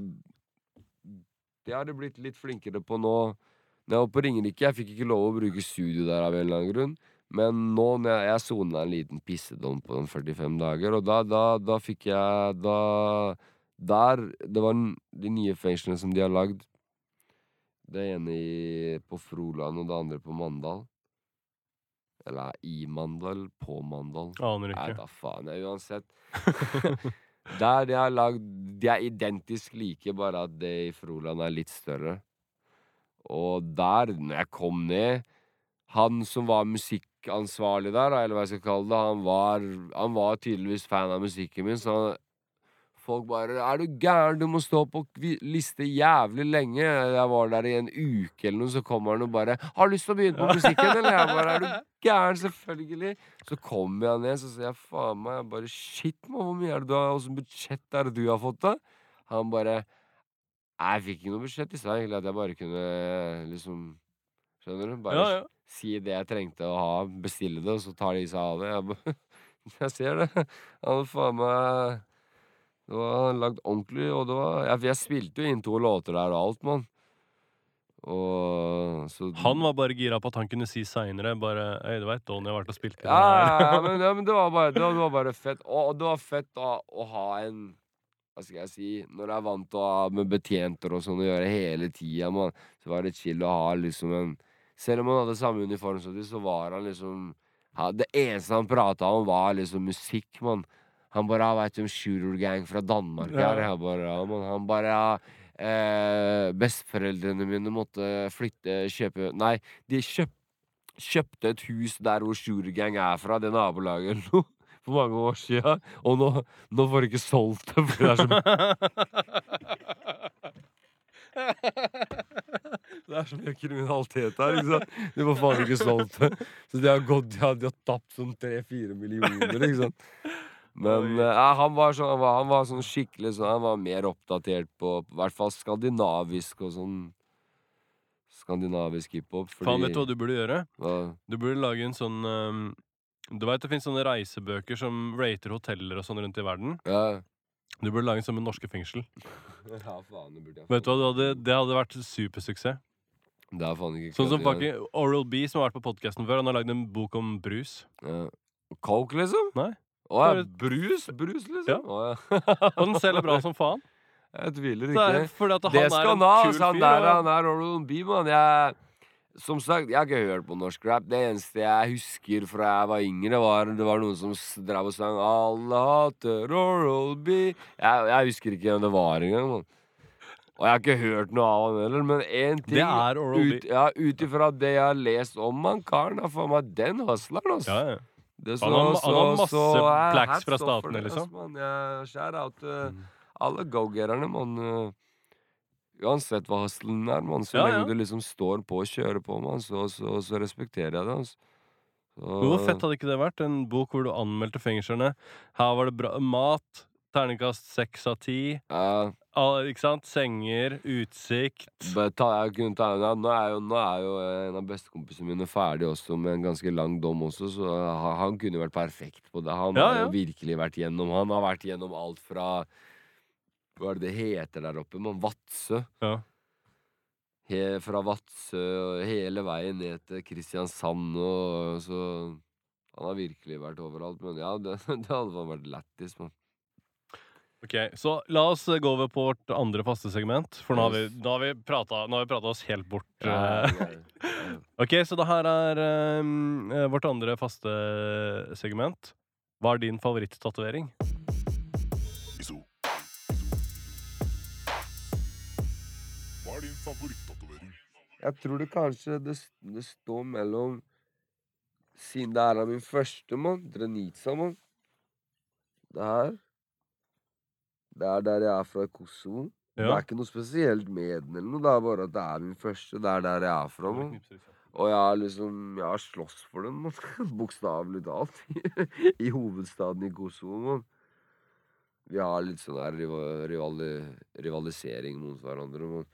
det har jeg blitt litt flinkere på nå. Når jeg var på Ringerike, jeg fikk ikke lov å bruke studio der av en eller annen grunn. Men nå, når jeg, jeg sona en liten pissedom på den 45 dager, og da, da, da fikk jeg Da Der Det var de nye fengslene som de har lagd. Det ene i, på Froland og det andre på Mandal. Eller i Mandal, på Mandal. Aner ikke. Nei, da faen. Jeg, uansett. <laughs> <laughs> Der de har lagd De er identisk like, bare at det i Froland er litt større. Og der, når jeg kom ned Han som var musikkansvarlig der, eller hva jeg skal kalle det, han var, han var tydeligvis fan av musikken min, så han, folk bare 'Er du gæren? Du må stå på liste jævlig lenge.' Jeg var der i en uke eller noe, så kommer han og bare 'Har du lyst til å begynne på musikken?' Eller jeg bare 'Er du gæren? Selvfølgelig'. Så kommer jeg ned, så sier jeg 'Faen meg', jeg bare 'Shit, mann, hvor mye er det du har Åssen budsjett er det du har fått, da?' Han bare Jeg fikk ikke noe budsjett, i stad, egentlig at jeg bare kunne liksom Skjønner du? Bare Ja, ja. si det jeg trengte å ha, bestille det, og så tar de seg av det. Jeg, bare, <laughs> jeg ser det. Han faen meg Det var lagd ordentlig, og det var Jeg, jeg spilte jo inn to låter der og alt, mann. Og så Han var bare gira på at han kunne si seinere bare Øy, du veit, Donny har vært og spilt inn ja, ja, ja, men, <laughs> ja, men det var bare, det var, det var bare fett. Og, og det var fett å, å ha en Hva skal jeg si Når jeg er vant til å ha med betjenter og sånn å gjøre hele tida, man, så var det chill å ha liksom en Selv om han hadde samme uniform som de, så var han liksom ja, Det eneste han prata om, var liksom musikk, mann. Han bare ja, 'Veit du om Shooter Gang fra Danmark?' Ja. Jeg bare, man. Han bare ja, eh, Besteforeldrene mine måtte flytte, kjøpe Nei, de kjøp, kjøpte et hus der hvor Shooter Gang er fra, det nabolaget eller <laughs> noe, for mange år sia. Og nå, nå får de ikke solgt det, for det er så <laughs> Det er så mye kriminalitet her, ikke sant. De får faen ikke solgt det. Så de har gått, de har, de har tapt sånn tre-fire millioner, ikke sant. Men eh, han var sånn han var, han var sånn skikkelig sånn Han var mer oppdatert på i hvert fall skandinavisk og sånn Skandinavisk hiphop. Fordi Faen, vet du hva du burde gjøre? hva- Du burde lage en sånn um, Du veit det finnes sånne reisebøker som rater hoteller og sånn rundt i verden? Ja. Du burde lage en sånn med norske fengsel. <laughs> ja, faen, det Vet du hva, du hadde, Det hadde vært supersuksess. Det er faen ikke Sånn som faktisk fucking Oral B, som har vært på podkasten før. Han har lagd en bok om brus. Ja. Coke, liksom? Nei. Å ja, brus? Brus, liksom? Ja. Å, ja. Og den selger bra som faen. Jeg tviler Det er ikke. fordi at han Det er skal han ha! altså, Han der han er B, mann. Jeg Som sagt, jeg har ikke hørt på norsk rap. Det eneste jeg husker fra jeg var yngre, var det var noen som drev og sang 'Alle hater Oral B'. Jeg, jeg husker ikke hvem det var engang, Man. Og jeg har ikke hørt noe av han heller, men én ting Det er Oral B. ut, ja, Ut ifra det jeg har lest om han karen, er faen meg den hustleren, altså. Ja, ja. Det Han har- han har masse eh, blacks fra staten statene, liksom. Man. Jeg Shout out uh, Mm. alle go-getterne, mann. Uh, Uansett hva hustlen er, man, Så Ja, lenge ja. du liksom står på og kjører på, man, så, så, så respekterer jeg det, altså. Hvor fett hadde ikke det vært? En bok hvor du anmeldte fengslene. Her var det bra mat. Terningkast seks av ti. All- Ikke sant? Senger, utsikt. ta, jeg kunne ta, ja, nå, er jo, nå er jo en av bestekompisene mine ferdig også med en ganske lang dom også, så han, han kunne vært perfekt på det. Han Ja, har jo virkelig vært gjennom Han har vært gjennom alt fra Hva er det det heter der oppe? Man, Vadsø. Ja. He, fra Vadsø og hele veien ned til Kristiansand og så Han har virkelig vært overalt. Men ja, det, <laughs> det hadde vært lættis, mann. Ok, Så la oss gå over på vårt andre faste segment. For nå har vi, nå har vi prata nå har vi pratet oss helt bort. Ja, eh. ja, ja. <laughs> Ok, så det her er um, vårt andre faste segment. Hva er din favorittatovering? Hva er din favorittatovering? Jeg tror det kanskje det, det står mellom Siden det er min første, mann. Drenica, mann. Det her Det er der jeg er fra Kosovo. Det Ja. er ikke noe spesielt med den, eller noe. Det er bare at det er min første. Det er der jeg er fra, mann. Og jeg har liksom Jeg har slåss for den, mann. <laughs> Bokstavelig talt. <laughs> I hovedstaden i Kosovo, mann. Vi har litt sånn her riva- rivali rivalisering mot hverandre, mann.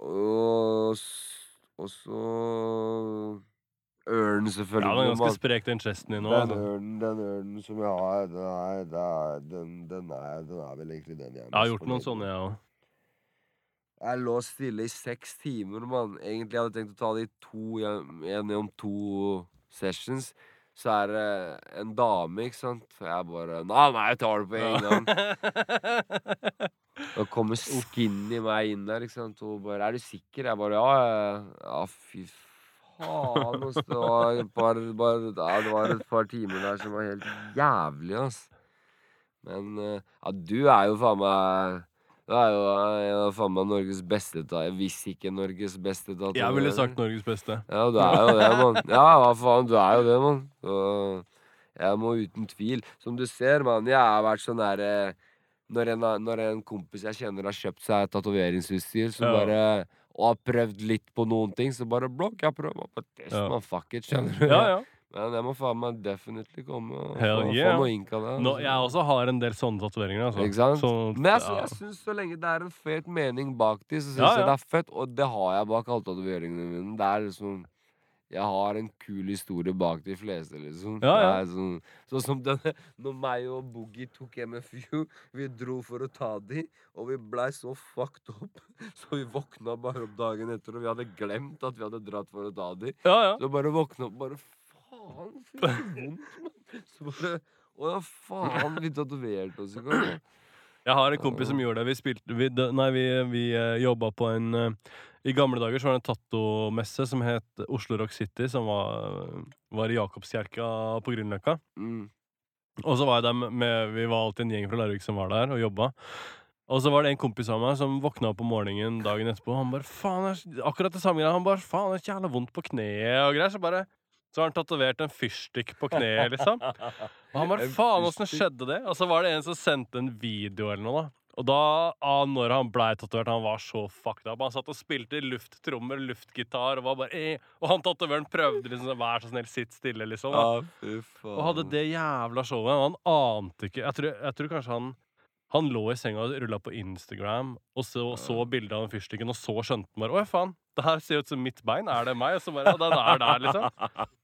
Og, s- og så Ørnen, Ja, selvfølgelig. den er ganske sprek, den chesten din òg. Den Altså. ørnen, den ørnen som jeg har, den er, den er, den, den, er, den er vel egentlig den jeg har. Jeg har gjort noen sånne, jeg jeg òg. Jeg lå stille i seks timer, mann. Egentlig hadde jeg tenkt å ta det i to, gjennom om to sessions. Så er det en dame, ikke sant. Og jeg bare Nei, nei, jeg tar det på en gang. Da kommer Skinny meg inn der, ikke sant. Og bare 'Er du sikker?' Jeg bare 'Ja, ja, ja fy faen'. Ass. Det var et par, bare, ja, det var et par timer der som var helt jævlig, ass. Men eh, ja, du er jo faen meg du er jo en av faen meg Norges beste ta Hvis ikke Norges beste tatoverer. Jeg ville sagt Norges beste. Ja, du er jo det, mann. Ja, hva faen, du er jo det, mann. Jeg må uten tvil Som du ser, mann, jeg har vært sånn derre når, en når en kompis jeg kjenner har kjøpt seg tatoveringsutstyr, så Ja. bare og har prøvd litt på noen ting, så bare blokk. jeg prøver på test, Ja. man? Fuck it, skjønner du? Ja, ja. Men jeg må faen meg definitely komme og Hell få, yeah. få noe ink av det. Nå, altså. jeg også har en del sånne tatoveringer. Altså. Ikke sant? Så, Men jeg, ja. syns så lenge det er en fet mening bak de, så syns Ja, jeg det er fett. Og det har jeg bak alle tatoveringene mine. Det er liksom Jeg har en kul historie bak de fleste, liksom. Ja, ja. Sånn, så som denne Når meg og Boogie tok MFU, vi dro for å ta de, og vi blei så fucked up, <laughs> så vi våkna bare opp dagen etter, og vi hadde glemt at vi hadde dratt for å ta de. ja, ja. Så bare våkna opp bare Faen, så vondt, mann. Så bare Å ja, faen, vi tatoverte oss i går. Jeg har en kompis som gjorde det. Vi spilte vi, Nei, vi, vi eh, jobba på en eh, I gamle dager så var det en tattomesse som het Oslo Rock City, som var, var i Jakobskjerka på Grünerløkka. Mm. Og så var jeg der med, Vi var alltid en gjeng fra Larvik som var der og jobba. Og så var det en kompis av meg som våkna opp om morgenen dagen etterpå. Og han bare faen, er akkurat det samme greia. Han bare faen, det er jævla vondt på kneet og greier. Så bare så har han tatovert en fyrstikk på kneet, liksom. Og han bare faen, åssen skjedde det? Og så var det en som sendte en video eller noe, da. Og da, ah, når han blei tatovert, han var så fucked up. Han satt og spilte lufttrommer, luftgitar, og var bare eh. Og han tatovøren prøvde liksom vær så snill, sitt stille, liksom. Ja. Og hadde det jævla showet. Og han ante ikke Jeg tror, jeg tror kanskje han Han lå i senga og rulla på Instagram og så, så bildet av den fyrstikken, og så skjønte han bare Å, faen, det her ser ut som mitt bein. Er det meg? Og så bare Ja, den er der, liksom.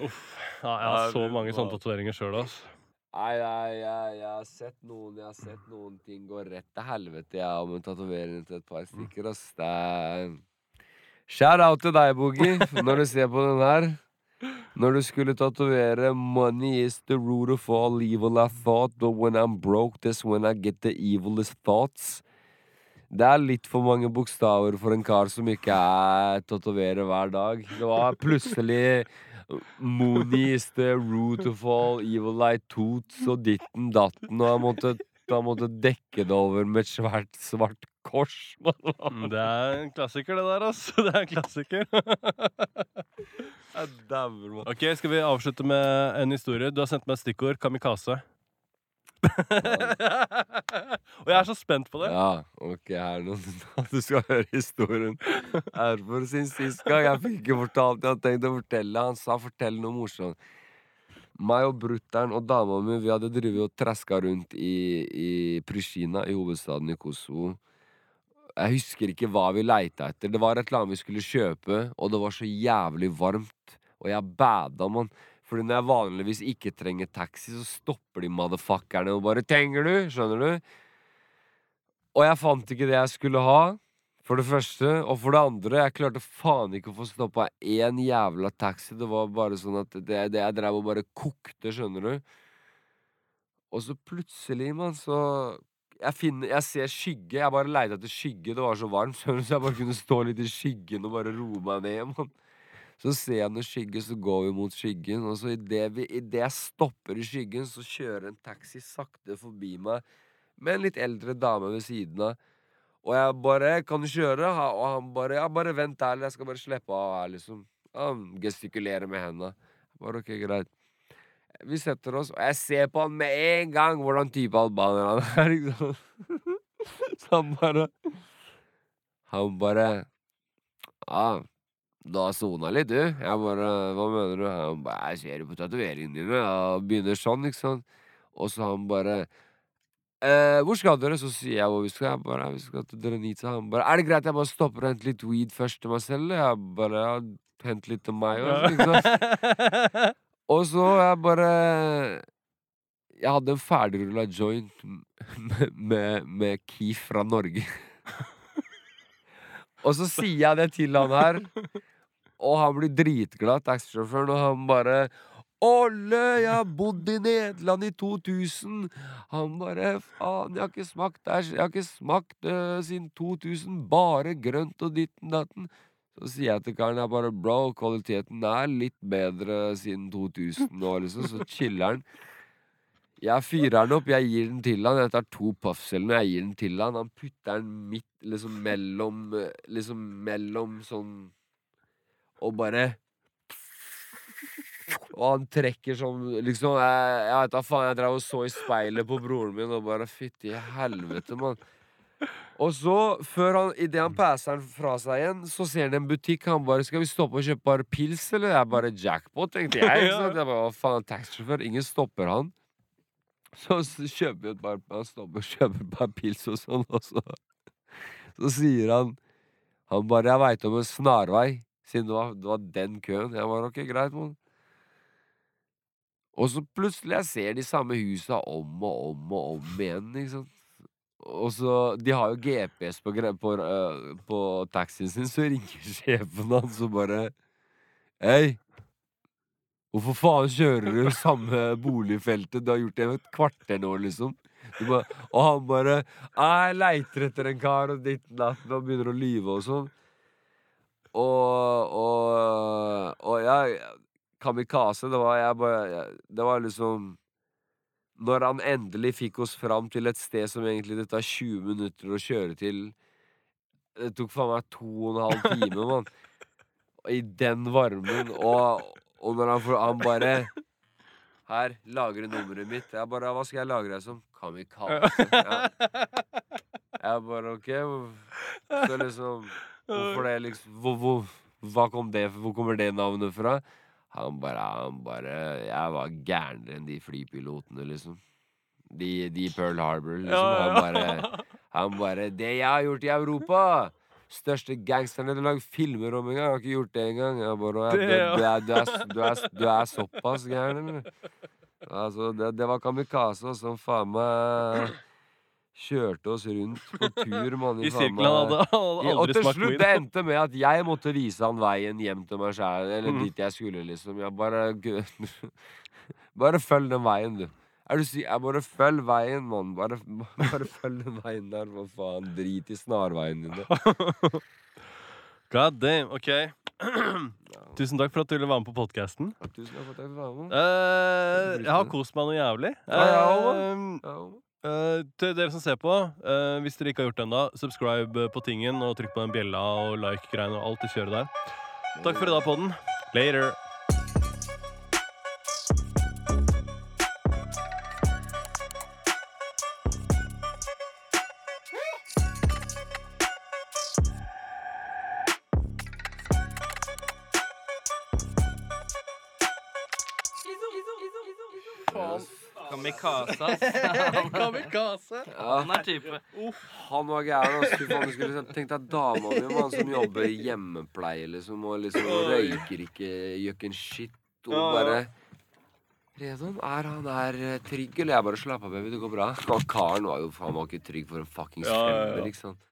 <laughs> Uff. Ja, jeg har så mange sånne tatoveringer sjøl, altså. Nei, nei, jeg, jeg har sett noen Jeg har sett noen ting gå rett til helvete, jeg, om en tatovering til et par stykker, ass. Det er Shout out til deg, Boogie, <laughs> når du ser på den her. Når du skulle tatovere 'Money is the root of all evil I thought', but when I'm broke, that's when I get the evilest thoughts. Det er litt for mange bokstaver for en kar som ikke er tatoverer hver dag. Det var plutselig Mooney is the root of all evil Light toots og ditten datten, og jeg måtte, jeg måtte dekke det over med et svært, svart kors. Mm, Det er en klassiker, det der, altså. <laughs> Det er en klassiker. Jeg dauer, mann. ok, skal vi avslutte med en historie? Du har sendt meg et stikkord. Kamikaze. <laughs> og jeg er så spent på det. Ja, ok, her nå. Du skal høre historien. Erfor sin sist gang. Jeg fikk ikke fortalt. Jeg hadde tenkt å fortelle. Han sa 'fortell noe morsomt'. Meg og brutter'n og dama mi Vi hadde drevet og traska rundt i, i Prishina, i hovedstaden i Kosovo. Jeg husker ikke hva vi leita etter. Det var et eller annet vi skulle kjøpe, og det var så jævlig varmt. Og jeg bada, mann. Fordi når jeg vanligvis ikke trenger taxi, så stopper de motherfuckerne og bare 'Trenger du?' Skjønner du? Og jeg fant ikke det jeg skulle ha, for det første. Og for det andre, jeg klarte faen ikke å få stoppa én jævla taxi. Det var bare sånn at det, det jeg drev og bare kokte, skjønner du. Og så plutselig, mann, så jeg, finner, jeg ser skygge. Jeg bare leita etter skygge. Det var så varmt, så jeg bare kunne stå litt i skyggen og bare roe meg ned. mann. Så ser jeg noen skygge, så går vi mot skyggen. Og så idet jeg stopper i skyggen, så kjører en taxi sakte forbi meg med en litt eldre dame ved siden av. Og jeg bare 'Kan du kjøre?' Og han bare 'Ja, bare vent her, jeg skal bare slippe av her', liksom. Han gestikulerer med hendene. Bare ok, greit. Vi setter oss, og jeg ser på han med en gang hvordan type albaner han er. <laughs> liksom. Så han bare Han bare Ja, du har sona litt, du. Jeg bare Hva mener du? Han bare Jeg ser jo på tatoveringene dine. Og begynner sånn, ikke sant. Og så han bare eh, hvor skal dere? Så sier jeg hvor vi skal. Jeg bare, vi skal til Drenita. Han bare, er det greit jeg bare stopper og henter litt weed først til meg selv? Jeg bare, ja, hent litt til meg òg, ikke sant? Og så jeg bare Jeg hadde en ferdigrulla joint med, med, med Keef fra Norge. <laughs> og så sier jeg det til han her, og han blir dritglad, taxisjåføren, og han bare Olle, jeg har bodd i Nederland i 2000. Han bare Faen, jeg har ikke smakt der Jeg har ikke smakt uh, siden 2000. Bare grønt og ditten datten. Så sier jeg til karen jeg bare Bro, kvaliteten er litt bedre siden 2000 nå, liksom. Så han. Jeg fyrer den opp, jeg gir den til han. Jeg tar to puffceller, jeg gir den til han. Han putter den midt liksom mellom eh, Liksom mellom sånn Og bare Og han trekker sånn liksom Jeg, jeg vet da faen, jeg drev og så i speilet på broren min og bare Fytti helvete, mann. Og så, før han, idet han passer den fra seg igjen, så ser han en butikk. Han bare 'Skal vi stoppe og kjøpe bare pils, eller?' Det er bare 'Jackpot', tenkte jeg. Ikke <laughs> sant? Jeg bare, Hva faen, taxisjåfør? Ingen stopper han. Så kjøper vi et par Han stopper kjøper et par pils og sånn, og så Så sier han Han bare 'Jeg veit om en snarvei', siden det var, det var den køen. Jeg var 'Ok, greit, mann'. Og så plutselig jeg ser de samme husa om og om og om igjen, ikke sant. Og så, De har jo GPS på, på, øh, på taxien sin, så ringer sjefen hans og bare Hei, hvorfor faen kjører du samme boligfeltet? Du har gjort det i et kvarter nå, liksom. Bare, og han bare «Ah, Jeg leiter etter en kar, og ditt natt, og begynner å lyve og sånn. Og, og, og jeg Kamikaze, det var jeg bare Det var liksom Når han endelig fikk oss fram til et sted som egentlig det tar 20 minutter å kjøre til Det tok faen meg to og en halv time, mann. I den varmen. Og, og når han, han bare Her, lagre nummeret mitt. Jeg bare Hva skal jeg lagre deg som? Kamikaze. Ja. Jeg bare OK. Så liksom Hvorfor det, liksom? Hvor, hvor, hva kom det, hvor kommer det navnet fra? Han bare, han bare Jeg var gærnere enn de flypilotene, liksom. De, de Pearl Harbor, liksom. Han bare Han bare 'Det jeg har gjort i Europa!' Største gangsterne du lager filmer om engang. Jeg har ikke gjort det engang. Du, er, du såpass gæren, eller? Altså, det, det var kamikaze som faen meg kjørte oss rundt på <laughs> tur, mann. I sirkelen hadde og til slutt det endte med at jeg måtte vise han veien hjem til meg sjæl, eller mm. dit jeg skulle, liksom. Jeg bare <laughs> Bare følg den veien, du. Er du si Jeg bare følg veien, mann. Bare, <laughs> bare følg den veien der, for faen. Drit i snarveien din. God damn. OK. <clears throat> Tusen takk for at du ville være med på podkasten. Ja, at jeg har kost meg noe jævlig. Ja, Eh, eh, til dere som ser på, uh, hvis dere ikke har gjort det ennå, subscribe på tingen og trykk på den bjella og like-greiene og alt det kjøret der. Takk for i dag, podden. Later. Kamikaze, ass. Kamikaze. Ja, Han er type. han var gæren. Altså, faen, skulle sett- deg dama mi mann, som jobber i hjemmepleie, liksom, og liksom og røyker ikke, gjør ikke en shit. Og bare Redon, er han her eh, trygg, eller? Jeg bare slapp av, baby, det går bra. Og karen var jo faen var ikke trygg for en fuckings Ja, femmer, sant.